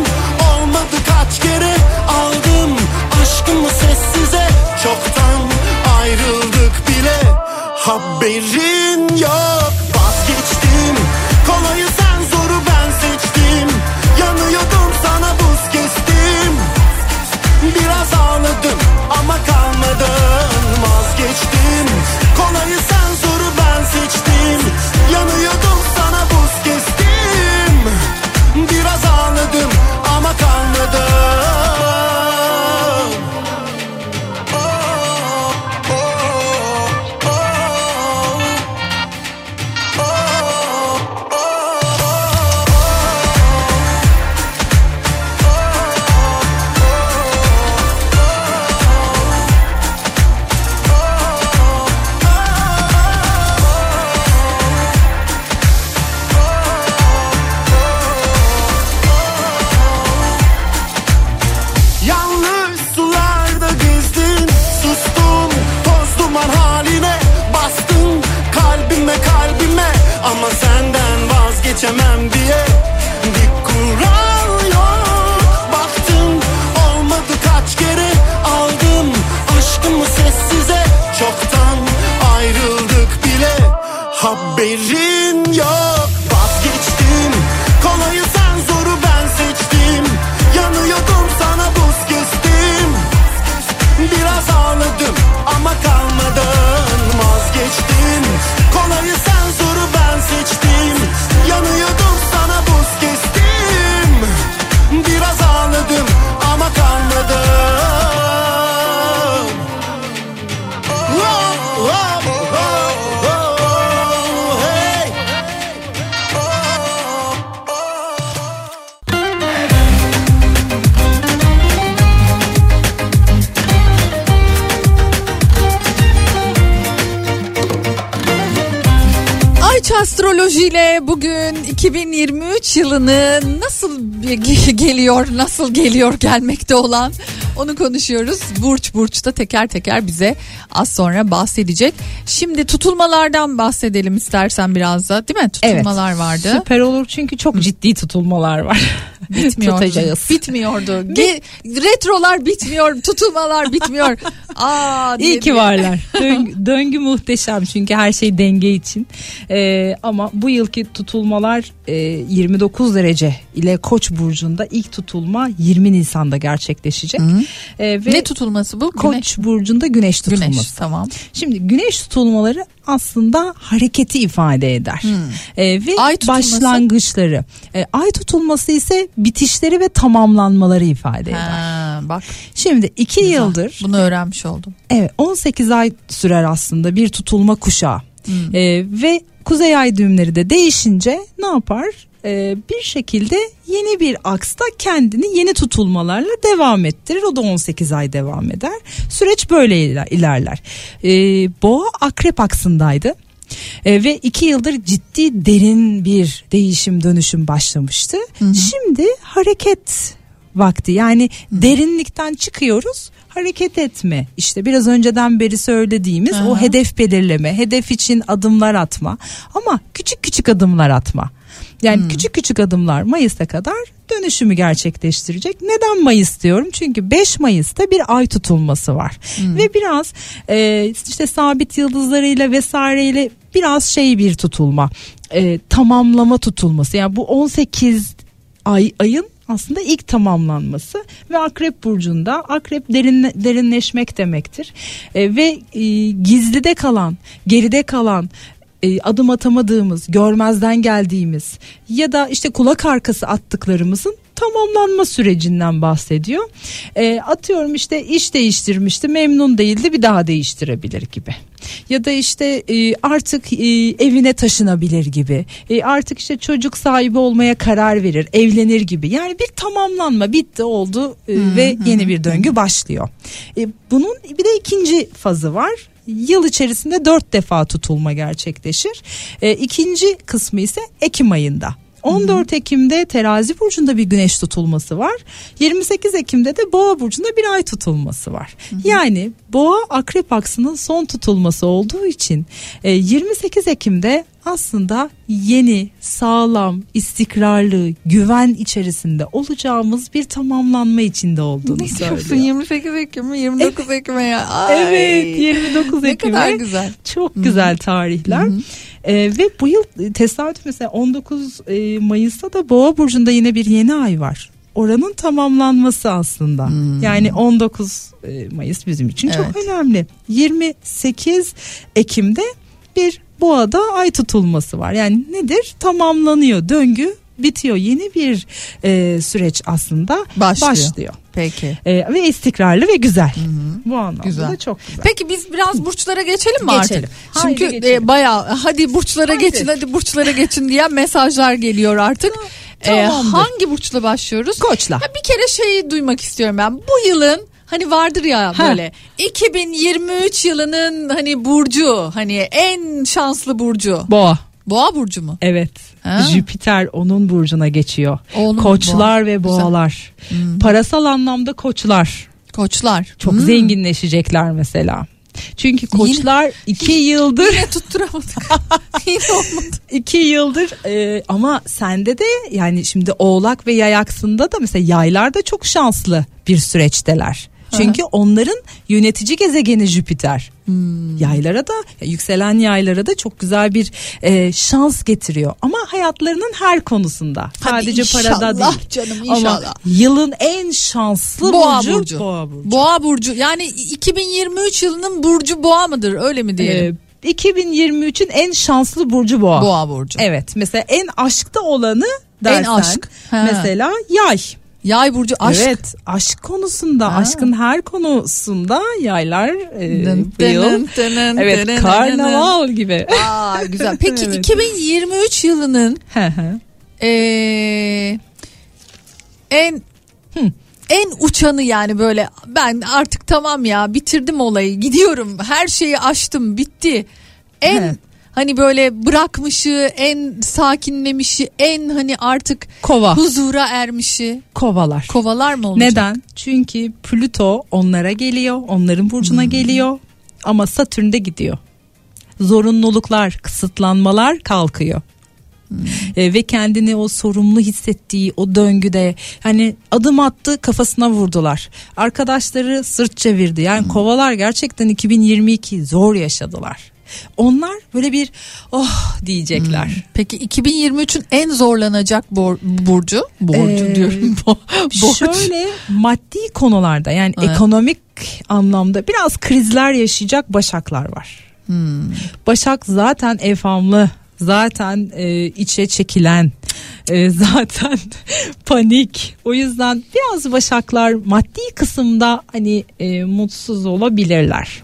olmadı kaç kere Aldım. Aşkımı sessize Çoktan ayrıldık bile. Haberin yok Ayç Astroloji ile bugün 2023 yılını nasıl ge- geliyor, nasıl geliyor gelmekte olan onu konuşuyoruz. Burç Burç da teker teker bize az sonra bahsedecek. Şimdi tutulmalardan bahsedelim istersen biraz da değil mi? Tutulmalar vardı. Süper olur çünkü çok ciddi tutulmalar var. Bitmiyordu. Tutacağız. Bitmiyordu. Ge- retrolar bitmiyor, tutulmalar bitmiyor. Aa İyi ki varlar. Döngü, döngü muhteşem çünkü her şey denge için. Ee, ama bu yılki tutulmalar e, 29 derece ile Koç burcunda ilk tutulma 20 Nisan'da gerçekleşecek. Ee, ve Ne tutulması bu? Koç Güneş. burcunda güneş tutulması. Güneş tamam. Şimdi güneş tutulmaları aslında hareketi ifade eder. Ee, ve Ay tutulması? başlangıçları. Ee, ay tutulması ise bitişleri ve tamamlanmaları ifade eder. Ha, bak Şimdi iki güzel. yıldır bunu öğrenmiş oldum. Evet 18 ay sürer aslında bir tutulma kuşağı. Hmm. Ee, ve kuzey ay düğümleri de değişince ne yapar? Ee, bir şekilde yeni bir aksta kendini yeni tutulmalarla devam ettirir. O da 18 ay devam eder. Süreç böyle iler- ilerler. Ee, boğa akrep aksındaydı. Ee, ve iki yıldır ciddi derin bir değişim dönüşüm başlamıştı. Şimdi hareket vakti yani derinlikten çıkıyoruz hareket etme işte biraz önceden beri söylediğimiz o Aha. hedef belirleme hedef için adımlar atma ama küçük küçük adımlar atma yani küçük küçük adımlar Mayıs'a kadar dönüşümü gerçekleştirecek. Neden Mayıs diyorum? Çünkü 5 Mayıs'ta bir ay tutulması var. Ve biraz e, işte sabit yıldızlarıyla vesaireyle biraz şey bir tutulma. E, tamamlama tutulması. Yani bu 18 ay ayın aslında ilk tamamlanması ve Akrep burcunda Akrep derin, derinleşmek demektir E, ve e, gizlide kalan geride kalan e, adım atamadığımız görmezden geldiğimiz ya da işte kulak arkası attıklarımızın tamamlanma sürecinden bahsediyor. E, atıyorum işte iş değiştirmişti memnun değildi bir daha değiştirebilir gibi. Ya da işte e, artık e, evine taşınabilir gibi. E, artık işte çocuk sahibi olmaya karar verir, evlenir gibi. Yani bir tamamlanma bitti oldu e, ve yeni bir döngü başlıyor. E, bunun bir de ikinci fazı var yıl içerisinde dört defa tutulma gerçekleşir. E, ikinci kısmı ise Ekim ayında. 14 Ekim'de terazi burcunda bir güneş tutulması var. 28 Ekim'de de boğa burcunda bir ay tutulması var. Yani boğa akrep aksının son tutulması olduğu için e, 28 Ekim'de aslında yeni, sağlam, istikrarlı, güven içerisinde olacağımız bir tamamlanma içinde olduğunu Ne diyorsun söylüyor. 28 Ekim mi 29 Ekim'e ya? Ay. Evet 29 Ne Ekim'e kadar güzel. çok güzel tarihler. Ee, ve bu yıl e, tesadüf mesela 19 e, Mayıs'ta da Boğa burcunda yine bir yeni ay var. Oranın tamamlanması aslında. Yani 19 e, Mayıs bizim için çok Evet. önemli. 28 Ekim'de bir Boğa'da ay tutulması var. Yani nedir? Tamamlanıyor. Döngü bitiyor. Yeni bir e, süreç aslında Başlıyor. başlıyor. Peki. E, ve istikrarlı ve güzel. Bu anlamda Güzel. da çok güzel. Peki biz biraz burçlara geçelim mi Geçelim. artık? Haydi Çünkü geçelim. e, bayağı hadi burçlara Haydi. geçin hadi burçlara geçin diye mesajlar geliyor artık. E, Tamamdır. hangi burçla başlıyoruz? Koçla. Ha, bir kere şeyi duymak istiyorum ben. Bu yılın hani vardır ya Ha. böyle 2023 yılının hani burcu hani en şanslı burcu. Boğa. Boğa burcu mu? Evet. Ha. Jüpiter onun burcuna geçiyor. Onun koçlar boğa. ve Güzel. boğalar. Parasal anlamda koçlar Koçlar. çok Hmm. zenginleşecekler mesela. Çünkü koçlar iki yıldır Yine tutturamadık. Yine olmadı. iki yıldır e, ama sende de yani şimdi oğlak ve yay aksında da mesela yaylar da çok şanslı bir süreçteler. Çünkü onların yönetici gezegeni Jüpiter. Hmm. Yaylara da yükselen yaylara da çok güzel bir e, şans getiriyor. Ama hayatlarının her konusunda. Hadi Sadece parada inşallah değil. canım, Ama inşallah. yılın en şanslı Boğa burcu, burcu. Boğa burcu. Boğa burcu. Yani 2023 yılının burcu boğa mıdır? Öyle mi diyelim? Ee, 2023'ün en şanslı burcu boğa. boğa burcu. Evet mesela en aşkta olanı dersen aşk. Ha. mesela yay. Yay burcu aşk. Evet aşk konusunda Ha. aşkın her konusunda yaylar e, Dın bu yıl dının dının evet dının karnaval gibi. Aa güzel. Peki Evet. 2023 yılının Hı hı. ee, en en uçanı yani böyle ben artık tamam ya bitirdim olayı gidiyorum her şeyi aştım bitti. En He. Hani böyle bırakmışı en sakinlemişi en hani artık Kova. huzura ermişi Kovalar. kovalar mı olacak? Neden? Çünkü Plüto onlara geliyor, onların burcuna Hmm. geliyor ama Satürn de gidiyor. Zorunluluklar, kısıtlanmalar kalkıyor. Hmm. E, ve kendini o sorumlu hissettiği o döngüde hani adım attı kafasına vurdular. Arkadaşları sırt çevirdi. Yani Hmm. kovalar gerçekten 2022 zor yaşadılar. Onlar böyle bir oh diyecekler. Peki 2023'ün en zorlanacak bor- burcu borcu Ee, diyorum. Bo- borç. Şöyle maddi konularda yani Evet. ekonomik anlamda biraz krizler yaşayacak başaklar var. Hmm. Başak zaten evhamlı, zaten e, içe çekilen, e, zaten panik. O yüzden biraz başaklar maddi kısımda hani e, mutsuz olabilirler.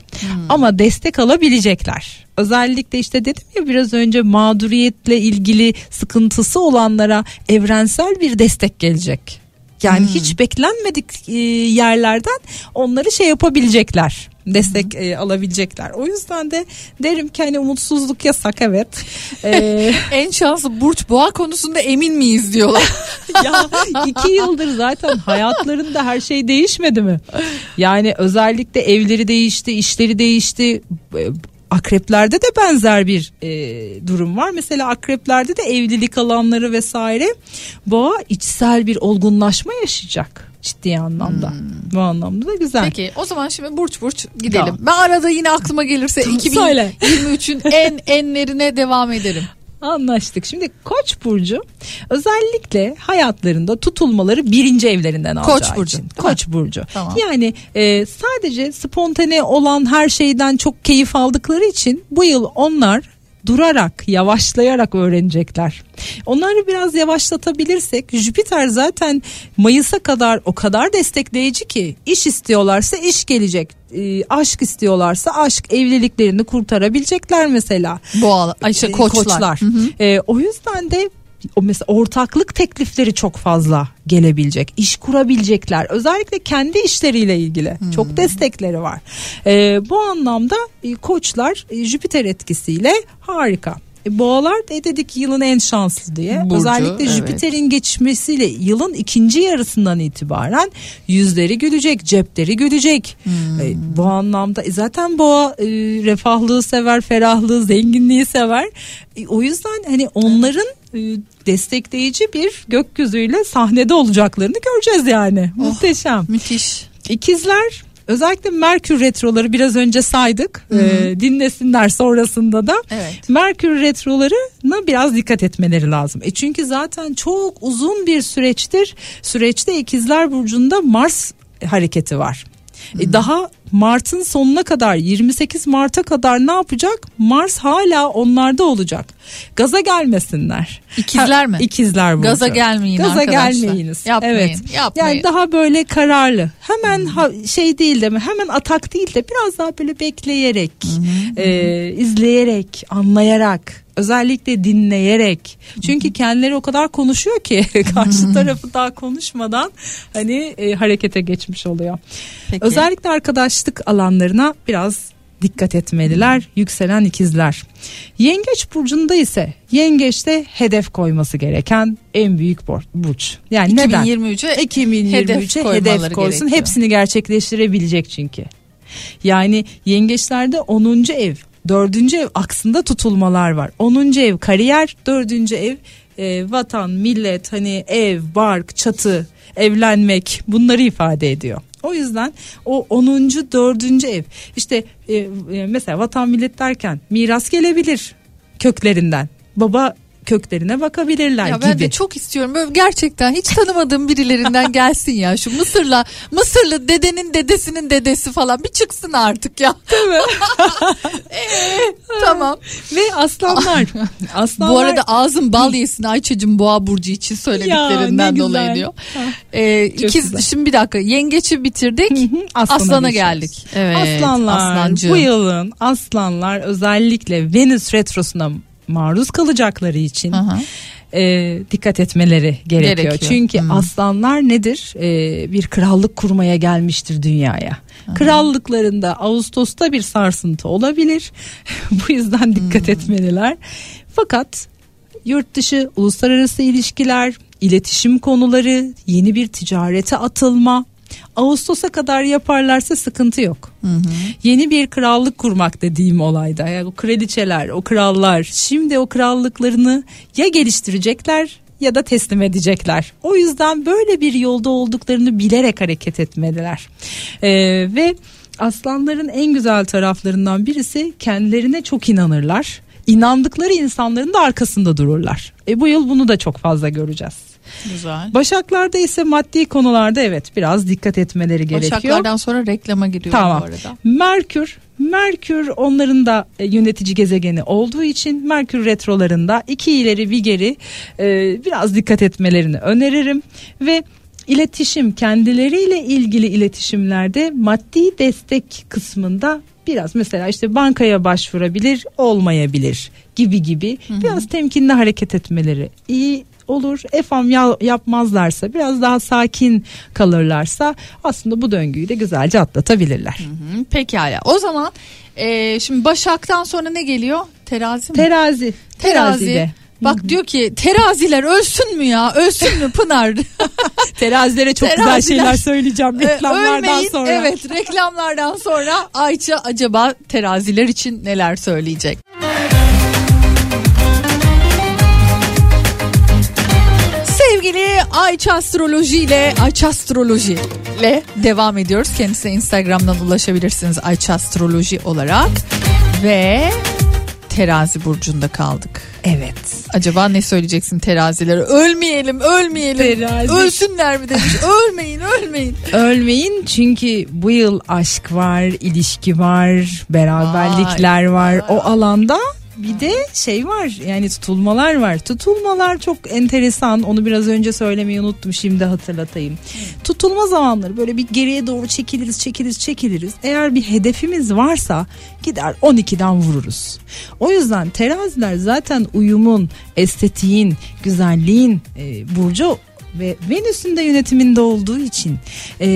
Ama destek alabilecekler. Özellikle işte dedim ya biraz önce mağduriyetle ilgili sıkıntısı olanlara evrensel bir destek gelecek. Yani hiç beklenmedik e, yerlerden onları şey yapabilecekler. Destek e, alabilecekler. O yüzden de derim ki hani umutsuzluk yasak evet. E, En şanslı burç boğa konusunda emin miyiz diyorlar. ya iki yıldır zaten hayatlarında her şey değişmedi mi? Yani özellikle evleri değişti, işleri değişti. E, Akreplerde de benzer bir e, durum var. Mesela akreplerde de evlilik alanları vesaire boğa içsel bir olgunlaşma yaşayacak ciddi anlamda. Bu anlamda da güzel. Peki o zaman şimdi burç burç gidelim. Tamam. Ben arada yine aklıma gelirse Tamam, söyle. 2023'ün en enlerine devam ederim. Anlaştık. Şimdi Koç burcu özellikle hayatlarında tutulmaları birinci evlerinden alacağı Koç burcu. için. Koç burcu. Tamam. Yani e, sadece spontane olan her şeyden çok keyif aldıkları için bu yıl onlar durarak, yavaşlayarak öğrenecekler. Onları biraz yavaşlatabilirsek Jüpiter zaten Mayıs'a kadar o kadar destekleyici ki iş istiyorlarsa iş gelecek. E, aşk istiyorlarsa aşk evliliklerini kurtarabilecekler mesela. Boğa, ay şey, E, koçlar. Hı hı. E, o yüzden de o mesela ortaklık teklifleri çok fazla gelebilecek. iş kurabilecekler. Özellikle kendi işleriyle ilgili çok destekleri var. E, bu anlamda e, koçlar e, Jüpiter etkisiyle harika. E, boğalar da dedik yılın en şanslı diye. Burcu, Özellikle evet. Jüpiter'in geçmesiyle yılın ikinci yarısından itibaren yüzleri gülecek, cepleri gülecek. E, bu anlamda e, zaten boğa e, refahlığı sever, ferahlığı, zenginliği sever. E, o yüzden hani onların e, destekleyici bir gökyüzüyle sahnede olacaklarını göreceğiz yani. Muhteşem. Müthiş. İkizler özellikle Merkür retroları biraz önce saydık. Ee, dinlesinler sonrasında da. Evet. Merkür retrolarına biraz dikkat etmeleri lazım. E çünkü zaten çok uzun bir süreçtir. Süreçte İkizler burcunda Mars hareketi var. E daha Mart'ın sonuna kadar 28 Mart'a kadar ne yapacak? Mars hala onlarda olacak. Gaza gelmesinler. İkizler mi? İkizler burcu. Gaza gelmeyin Gaza arkadaşlar. gelmeyiniz. Yapmayın, Evet. yapmayın. Yani daha böyle kararlı. Hemen ha- şey değil de mi? Hemen atak değil de biraz daha böyle bekleyerek, e, izleyerek, anlayarak, özellikle dinleyerek. Çünkü kendileri o kadar konuşuyor ki karşı tarafı daha konuşmadan hani e, harekete geçmiş oluyor. Peki. Özellikle arkadaşlık alanlarına biraz dikkat etmeliler yükselen ikizler. Yengeç burcunda ise yengeçte hedef koyması gereken en büyük burç. Yani neden? 2023'e 2023'e hedef hedef, koysun. gerekiyor. Hepsini gerçekleştirebilecek çünkü. Yani yengeçlerde 10. ev, 4. ev aksında tutulmalar var. 10. ev kariyer, 4. ev e, vatan, millet, hani ev, bark, çatı, evlenmek bunları ifade ediyor. O yüzden o 10. 4. ev işte e, e, mesela vatan millet derken miras gelebilir köklerinden. Baba köklerine bakabilirler Ya gibi. ben de çok istiyorum böyle gerçekten hiç tanımadığım birilerinden gelsin ya şu Mısır'la Mısırlı dedenin dedesinin dedesi falan bir çıksın artık ya. Değil mi? tamam. Ve aslanlar. aslanlar Bu arada ağzım bal yesin Ayça'cığım boğa burcu için söylediklerinden Ya, dolayı diyor. Ee, ikiz, güzel. şimdi bir dakika yengeçi bitirdik. Aslana Aslana geldik. Evet. Aslanlar aslancı. bu yılın aslanlar özellikle Venüs retrosuna maruz kalacakları için Aha. e, dikkat etmeleri gerekiyor. Gerekiyor. Çünkü Hmm. aslanlar nedir? E, bir krallık kurmaya gelmiştir dünyaya. Krallıklarında Ağustos'ta bir sarsıntı olabilir. bu yüzden dikkat Hmm. etmeliler. Fakat yurt dışı uluslararası ilişkiler, iletişim konuları, yeni bir ticarete atılma Ağustos'a kadar yaparlarsa sıkıntı yok. Yeni bir krallık kurmak dediğim olayda. Yani o kraliçeler, o krallar şimdi o krallıklarını ya geliştirecekler ya da teslim edecekler. O yüzden böyle bir yolda olduklarını bilerek hareket etmeliler. Ee, ve aslanların en güzel taraflarından birisi kendilerine çok inanırlar. İnandıkları insanların da arkasında dururlar. E bu yıl bunu da çok fazla göreceğiz. Güzel. Başaklarda ise maddi konularda evet biraz dikkat etmeleri gerekiyor. Başaklardan sonra reklama giriyorum Tamam. bu arada. Merkür Merkür onların da e, yönetici gezegeni olduğu için Merkür retrolarında iki ileri bir geri e, biraz dikkat etmelerini öneririm ve iletişim kendileriyle ilgili iletişimlerde maddi destek kısmında biraz mesela işte bankaya başvurabilir olmayabilir gibi gibi biraz temkinli hareket etmeleri iyi olur. Efam ya- yapmazlarsa biraz daha sakin kalırlarsa aslında bu döngüyü de güzelce atlatabilirler. Hı, Pekala. O zaman e, şimdi Başak'tan sonra ne geliyor? Terazi mi? Terazi. Terazi. Terazide. Bak diyor ki teraziler ölsün mü ya? Ölsün mü Pınar? Terazilere çok güzel Teraziler. şeyler söyleyeceğim Ee, reklamlardan Ölmeyin. sonra. Evet reklamlardan sonra Ayça acaba teraziler için neler söyleyecek? Sevgili Ayça Astroloji ile Ayça Astroloji ile devam ediyoruz. Kendisine Instagram'dan ulaşabilirsiniz Ayça Astroloji olarak. Ve terazi burcunda kaldık. Evet. Acaba ne söyleyeceksin terazilere? Ölmeyelim, ölmeyelim. Terazi. Ölsünler mi demiş. Ölmeyin, ölmeyin. Ölmeyin çünkü bu yıl aşk var, ilişki var, beraberlikler var. O alanda bir de şey var yani tutulmalar var. Tutulmalar çok enteresan. Onu biraz önce söylemeyi unuttum. Şimdi hatırlatayım. Tutulma zamanları böyle bir geriye doğru çekiliriz, çekiliriz, çekiliriz. Eğer bir hedefimiz varsa gider 12'den vururuz. O yüzden teraziler zaten uyumun, estetiğin, güzelliğin e, burcu ve Venüs'ün de yönetiminde olduğu için e,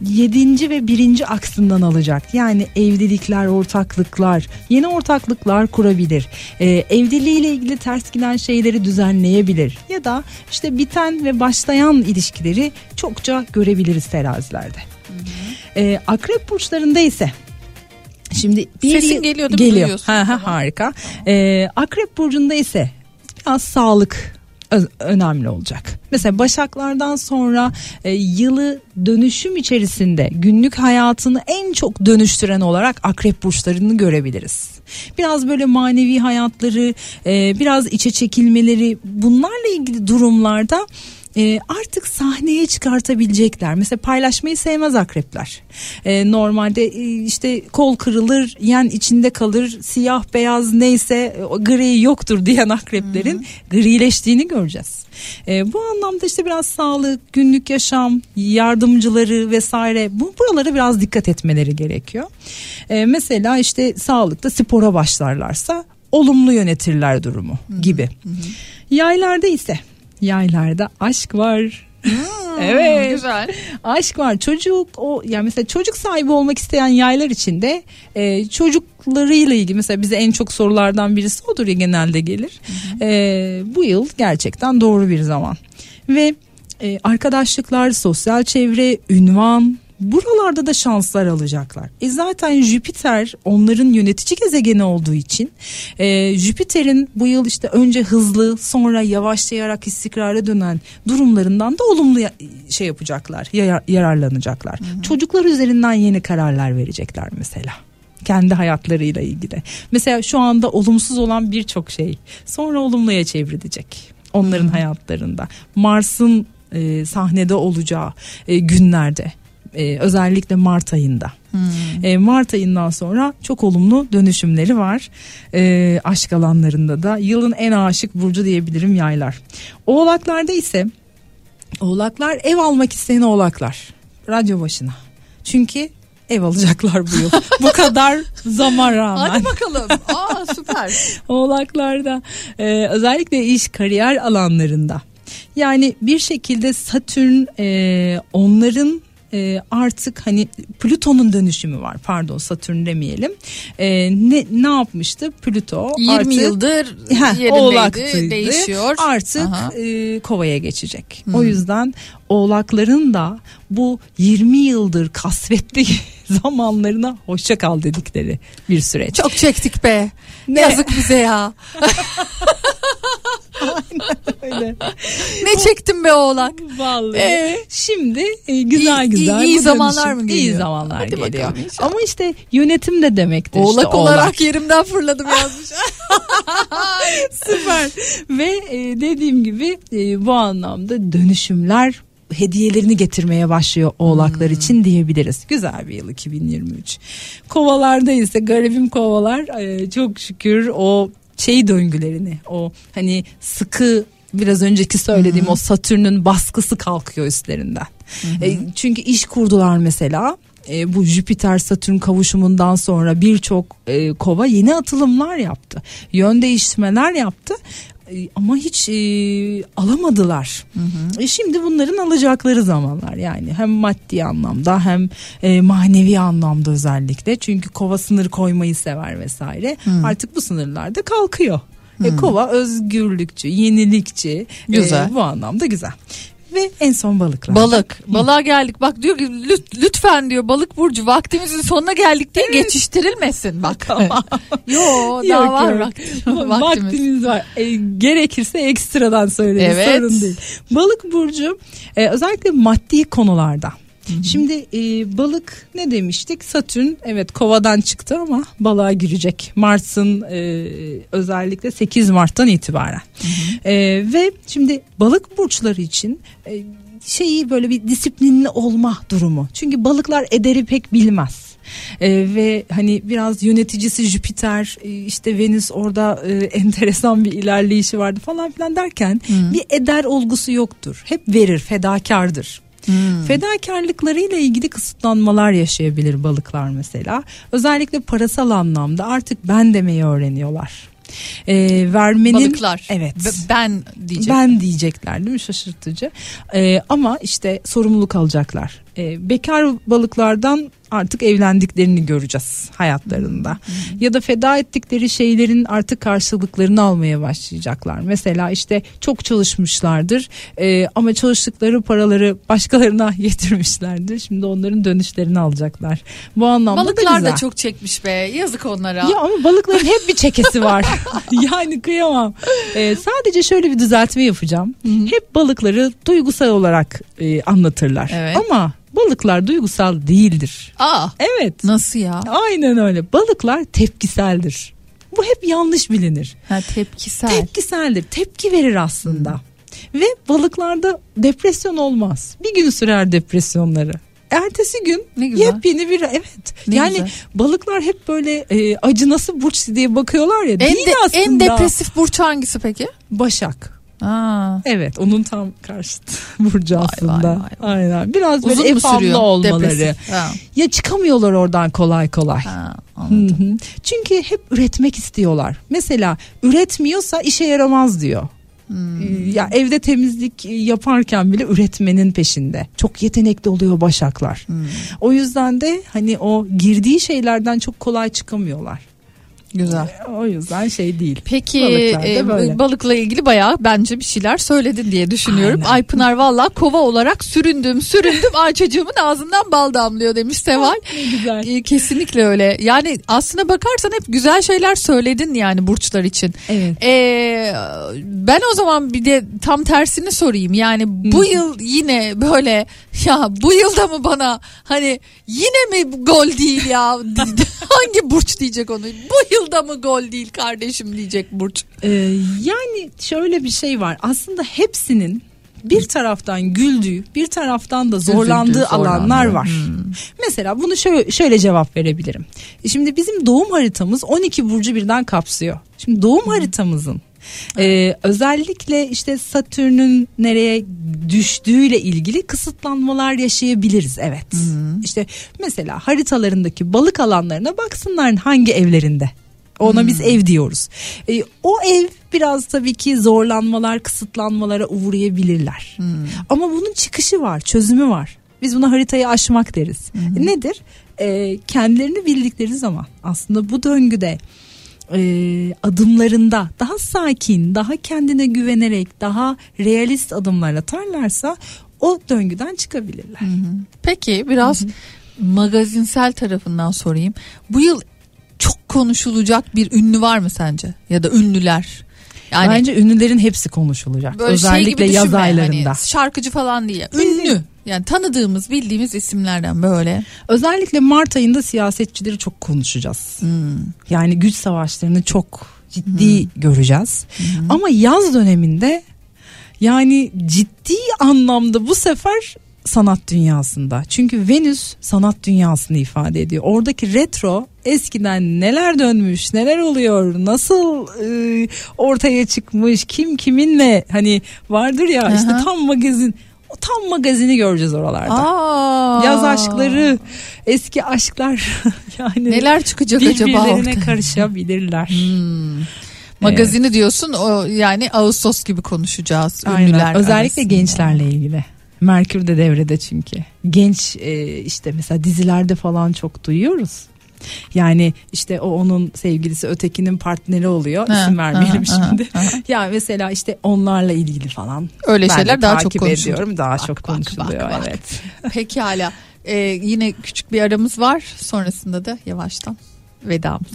7. ve 1. aksından alacak. Yani evlilikler, ortaklıklar, yeni ortaklıklar kurabilir. E, evliliğiyle ilgili ters giden şeyleri düzenleyebilir. Ya da işte biten ve başlayan ilişkileri çokça görebiliriz terazilerde. E, akrep burçlarında ise Şimdi bir Sesin geliyor değil mi? Geliyor. Ha, ha, harika. Ee, Akrep burcunda ise biraz sağlık önemli olacak. Mesela Başaklardan sonra e, yılı dönüşüm içerisinde günlük hayatını en çok dönüştüren olarak Akrep burçlarını görebiliriz. Biraz böyle manevi hayatları, e, biraz içe çekilmeleri bunlarla ilgili durumlarda e, artık sahneye çıkartabilecekler. Mesela paylaşmayı sevmez akrepler. E, normalde e, işte kol kırılır, yen içinde kalır, siyah beyaz neyse gri yoktur diyen akreplerin grileştiğini göreceğiz. E, bu anlamda işte biraz sağlık, günlük yaşam, yardımcıları vesaire bu buralara biraz dikkat etmeleri gerekiyor. E, mesela işte sağlıkta spora başlarlarsa olumlu yönetirler durumu gibi. Yaylarda ise yaylarda aşk var. evet. Güzel. Aşk var. Çocuk o yani mesela çocuk sahibi olmak isteyen yaylar için de e, çocuklarıyla ilgili mesela bize en çok sorulardan birisi odur ya genelde gelir. E, bu yıl gerçekten doğru bir zaman. Ve e, arkadaşlıklar, sosyal çevre, ünvan buralarda da şanslar alacaklar. E zaten Jüpiter onların yönetici gezegeni olduğu için e, Jüpiter'in bu yıl işte önce hızlı sonra yavaşlayarak istikrara dönen durumlarından da olumlu şey yapacaklar, yar- yararlanacaklar. Çocuklar üzerinden yeni kararlar verecekler mesela kendi hayatlarıyla ilgili. Mesela şu anda olumsuz olan birçok şey sonra olumluya çevrilecek onların hayatlarında. Mars'ın e, sahnede olacağı e, günlerde e, özellikle Mart ayında. E, Mart ayından sonra çok olumlu dönüşümleri var. E, aşk alanlarında da yılın en aşık burcu diyebilirim yaylar. Oğlaklarda ise oğlaklar ev almak isteyen oğlaklar radyo başına. Çünkü ev alacaklar bu yıl. bu kadar zaman rağmen. Hadi bakalım. Aa süper. Oğlaklarda e, özellikle iş kariyer alanlarında yani bir şekilde Satürn e, onların e, artık hani Plüton'un dönüşümü var pardon Satürn demeyelim E, ne ne yapmıştı Plüto 20 artık yıldır Heh, yerindeydi. Değişiyor. Artık Aha. e, kovaya geçecek. O yüzden oğlakların da bu 20 yıldır kasvetli zamanlarına hoşça kal dedikleri bir süreç. Çok çektik be. Ne? Yazık bize ya. öyle. Ne çektim be oğlak. Vallahi. Ee? Şimdi güzel İyi- güzel. iyi- iyi zamanlar dönüşüm- mı İyi geliyor? zamanlar Hadi geliyor. Ama işte yönetim de demektir. Oğlak işte olarak yerimden fırladım yazmış. Süper. Ve e, dediğim gibi e, bu anlamda dönüşümler hediyelerini getirmeye başlıyor oğlaklar Hmm. için diyebiliriz. Güzel bir yıl 2023. Kovalarda ise garibim kovalar e, çok şükür o şey döngülerini o hani sıkı biraz önceki söylediğim o Satürn'ün baskısı kalkıyor üstlerinden. E, çünkü iş kurdular mesela. E, bu Jüpiter Satürn kavuşumundan sonra birçok e, kova yeni atılımlar yaptı. Yön değiştirmeler yaptı. E, ama hiç e, alamadılar. E, şimdi bunların alacakları zamanlar yani hem maddi anlamda hem e, manevi anlamda özellikle çünkü kova sınır koymayı sever vesaire artık bu sınırlar da kalkıyor. E, kova özgürlükçü, yenilikçi, e, Güzel. bu anlamda güzel. Ve en son balıklar. Balık. Balığa geldik. Bak diyor ki "Lüt- lütfen diyor balık burcu vaktimizin sonuna geldik diye geçiştirilmesin bak. Yo daha Yok, var yok. vakt- vaktimiz. vaktimiz. var. E, gerekirse ekstradan söyleriz Evet. sorun değil. Balık burcu e, özellikle maddi konularda. Şimdi e, balık ne demiştik? Satürn evet kovadan çıktı ama balığa girecek. Mars'ın e, özellikle 8 Mart'tan itibaren. E, ve şimdi balık burçları için e, şeyi böyle bir disiplinli olma durumu. Çünkü balıklar ederi pek bilmez. Ee, ve hani biraz yöneticisi Jüpiter e, işte Venüs orada e, enteresan bir ilerleyişi vardı falan filan derken bir eder olgusu yoktur. Hep verir, fedakardır. Fedakarlıklarıyla ilgili kısıtlanmalar yaşayabilir balıklar mesela. Özellikle parasal anlamda artık ben demeyi öğreniyorlar. Ee, vermenin Balıklar. evet Be- ben diyecek. ben diyecekler değil mi şaşırtıcı Ee, ama işte sorumluluk alacaklar Ee, bekar balıklardan artık evlendiklerini göreceğiz hayatlarında ya da feda ettikleri şeylerin artık karşılıklarını almaya başlayacaklar mesela işte çok çalışmışlardır ee, ama çalıştıkları paraları başkalarına getirmişlerdir şimdi onların dönüşlerini alacaklar bu anlamda da Balıklar güzel. da çok çekmiş be. Yazık onlara. Ya ama balıkların hep bir çekesi var. yani kıyamam. Ee, sadece şöyle bir düzeltme yapacağım. Hep balıkları duygusal olarak e, anlatırlar. Evet. Ama balıklar duygusal değildir. Aa, Evet. nasıl ya? Aynen öyle. Balıklar tepkiseldir. Bu hep yanlış bilinir. Ha, tepkisel. Tepkiseldir. Tepki verir aslında. Ve balıklarda depresyon olmaz. Bir gün sürer depresyonları. Ertesi gün Ne güzel. yepyeni bir evet. Ne yani güzel. balıklar hep böyle e, acı nasıl burç diye bakıyorlar ya. En, de- aslında. en depresif burç hangisi peki? Başak. Aa, Evet onun tam karşıt burcu Vay, aslında. vay, Aynen. Biraz böyle uzun mu efamlı olmaları. Depresif. Ha, Ya çıkamıyorlar oradan kolay kolay. ha, anladım. Çünkü hep üretmek istiyorlar. Mesela üretmiyorsa işe yaramaz diyor. Hmm. Ya evde temizlik yaparken bile üretmenin peşinde. Çok yetenekli oluyor başaklar. Hmm. O yüzden de hani o girdiği şeylerden çok kolay çıkamıyorlar. Güzel. O yüzden şey değil. Peki e, böyle. balıkla ilgili bayağı bence bir şeyler söyledin diye düşünüyorum. Aynen. Aypınar valla kova olarak süründüm süründüm Ayçacığımın ağzından bal damlıyor demiş Seval. Ne güzel. E, Kesinlikle öyle. Yani aslına bakarsan hep güzel şeyler söyledin yani burçlar için. Evet. Ee, ben o zaman bir de tam tersini sorayım. Yani bu yıl yine böyle ya bu yılda mı bana hani yine mi gol değil ya? Hangi burç diyecek onu? Bu yılda mı gol değil kardeşim diyecek burç. Ee, yani şöyle bir şey var. Aslında hepsinin bir taraftan güldüğü, bir taraftan da zorlandığı Üzüldüğü, alanlar var. Mesela bunu şöyle, şöyle cevap verebilirim. Şimdi bizim doğum haritamız 12 burcu birden kapsıyor. Şimdi doğum haritamızın e, özellikle işte Satürn'ün nereye düştüğüyle ilgili kısıtlanmalar yaşayabiliriz evet. İşte mesela haritalarındaki balık alanlarına baksınlar hangi evlerinde. Ona biz ev diyoruz. E, o ev biraz tabii ki zorlanmalar, kısıtlanmalara uğrayabilirler. Ama bunun çıkışı var, çözümü var. Biz buna haritayı aşmak deriz. E, nedir? E, kendilerini bildikleri zaman aslında bu döngüde e, adımlarında daha sakin, daha kendine güvenerek, daha realist adımlar atarlarsa o döngüden çıkabilirler. Peki biraz magazinsel tarafından sorayım. Bu yıl çok konuşulacak bir ünlü var mı sence? Ya da ünlüler? Yani Bence ünlülerin hepsi konuşulacak. şey Özellikle gibi yaz düşünme. aylarında. Hani şarkıcı falan. Değil, Ünlü. Yani tanıdığımız, bildiğimiz isimlerden böyle. Özellikle Mart ayında siyasetçileri çok konuşacağız. Yani güç savaşlarını çok ciddi göreceğiz. Ama yaz döneminde yani ciddi anlamda bu sefer sanat dünyasında. Çünkü Venüs sanat dünyasını ifade ediyor. Oradaki retro eskiden neler dönmüş, neler oluyor, nasıl e, ortaya çıkmış, kim kiminle hani vardır ya işte Aha. tam magazin. Tam magazini göreceğiz oralarda. Aa. Yaz aşkları, eski aşklar yani Neler çıkacak acaba birbirlerine karışabilirler. Magazini diyorsun o yani Ağustos gibi konuşacağız Aynen. ünlüler Özellikle arasında. gençlerle ilgili. Merkür de devrede çünkü. Genç e, işte mesela dizilerde falan çok duyuyoruz. Yani işte o onun sevgilisi ötekinin partneri oluyor. Ha, İsim vermeyelim aha, şimdi. aha, ya mesela işte onlarla ilgili falan. Öyle Ben şeyler daha çok konuşuluyor. ediyorum. Daha Bak, çok bak, konuşuluyor bak, bak. evet. Pekala. Ee, yine küçük bir aramız var. Sonrasında da yavaştan vedamız.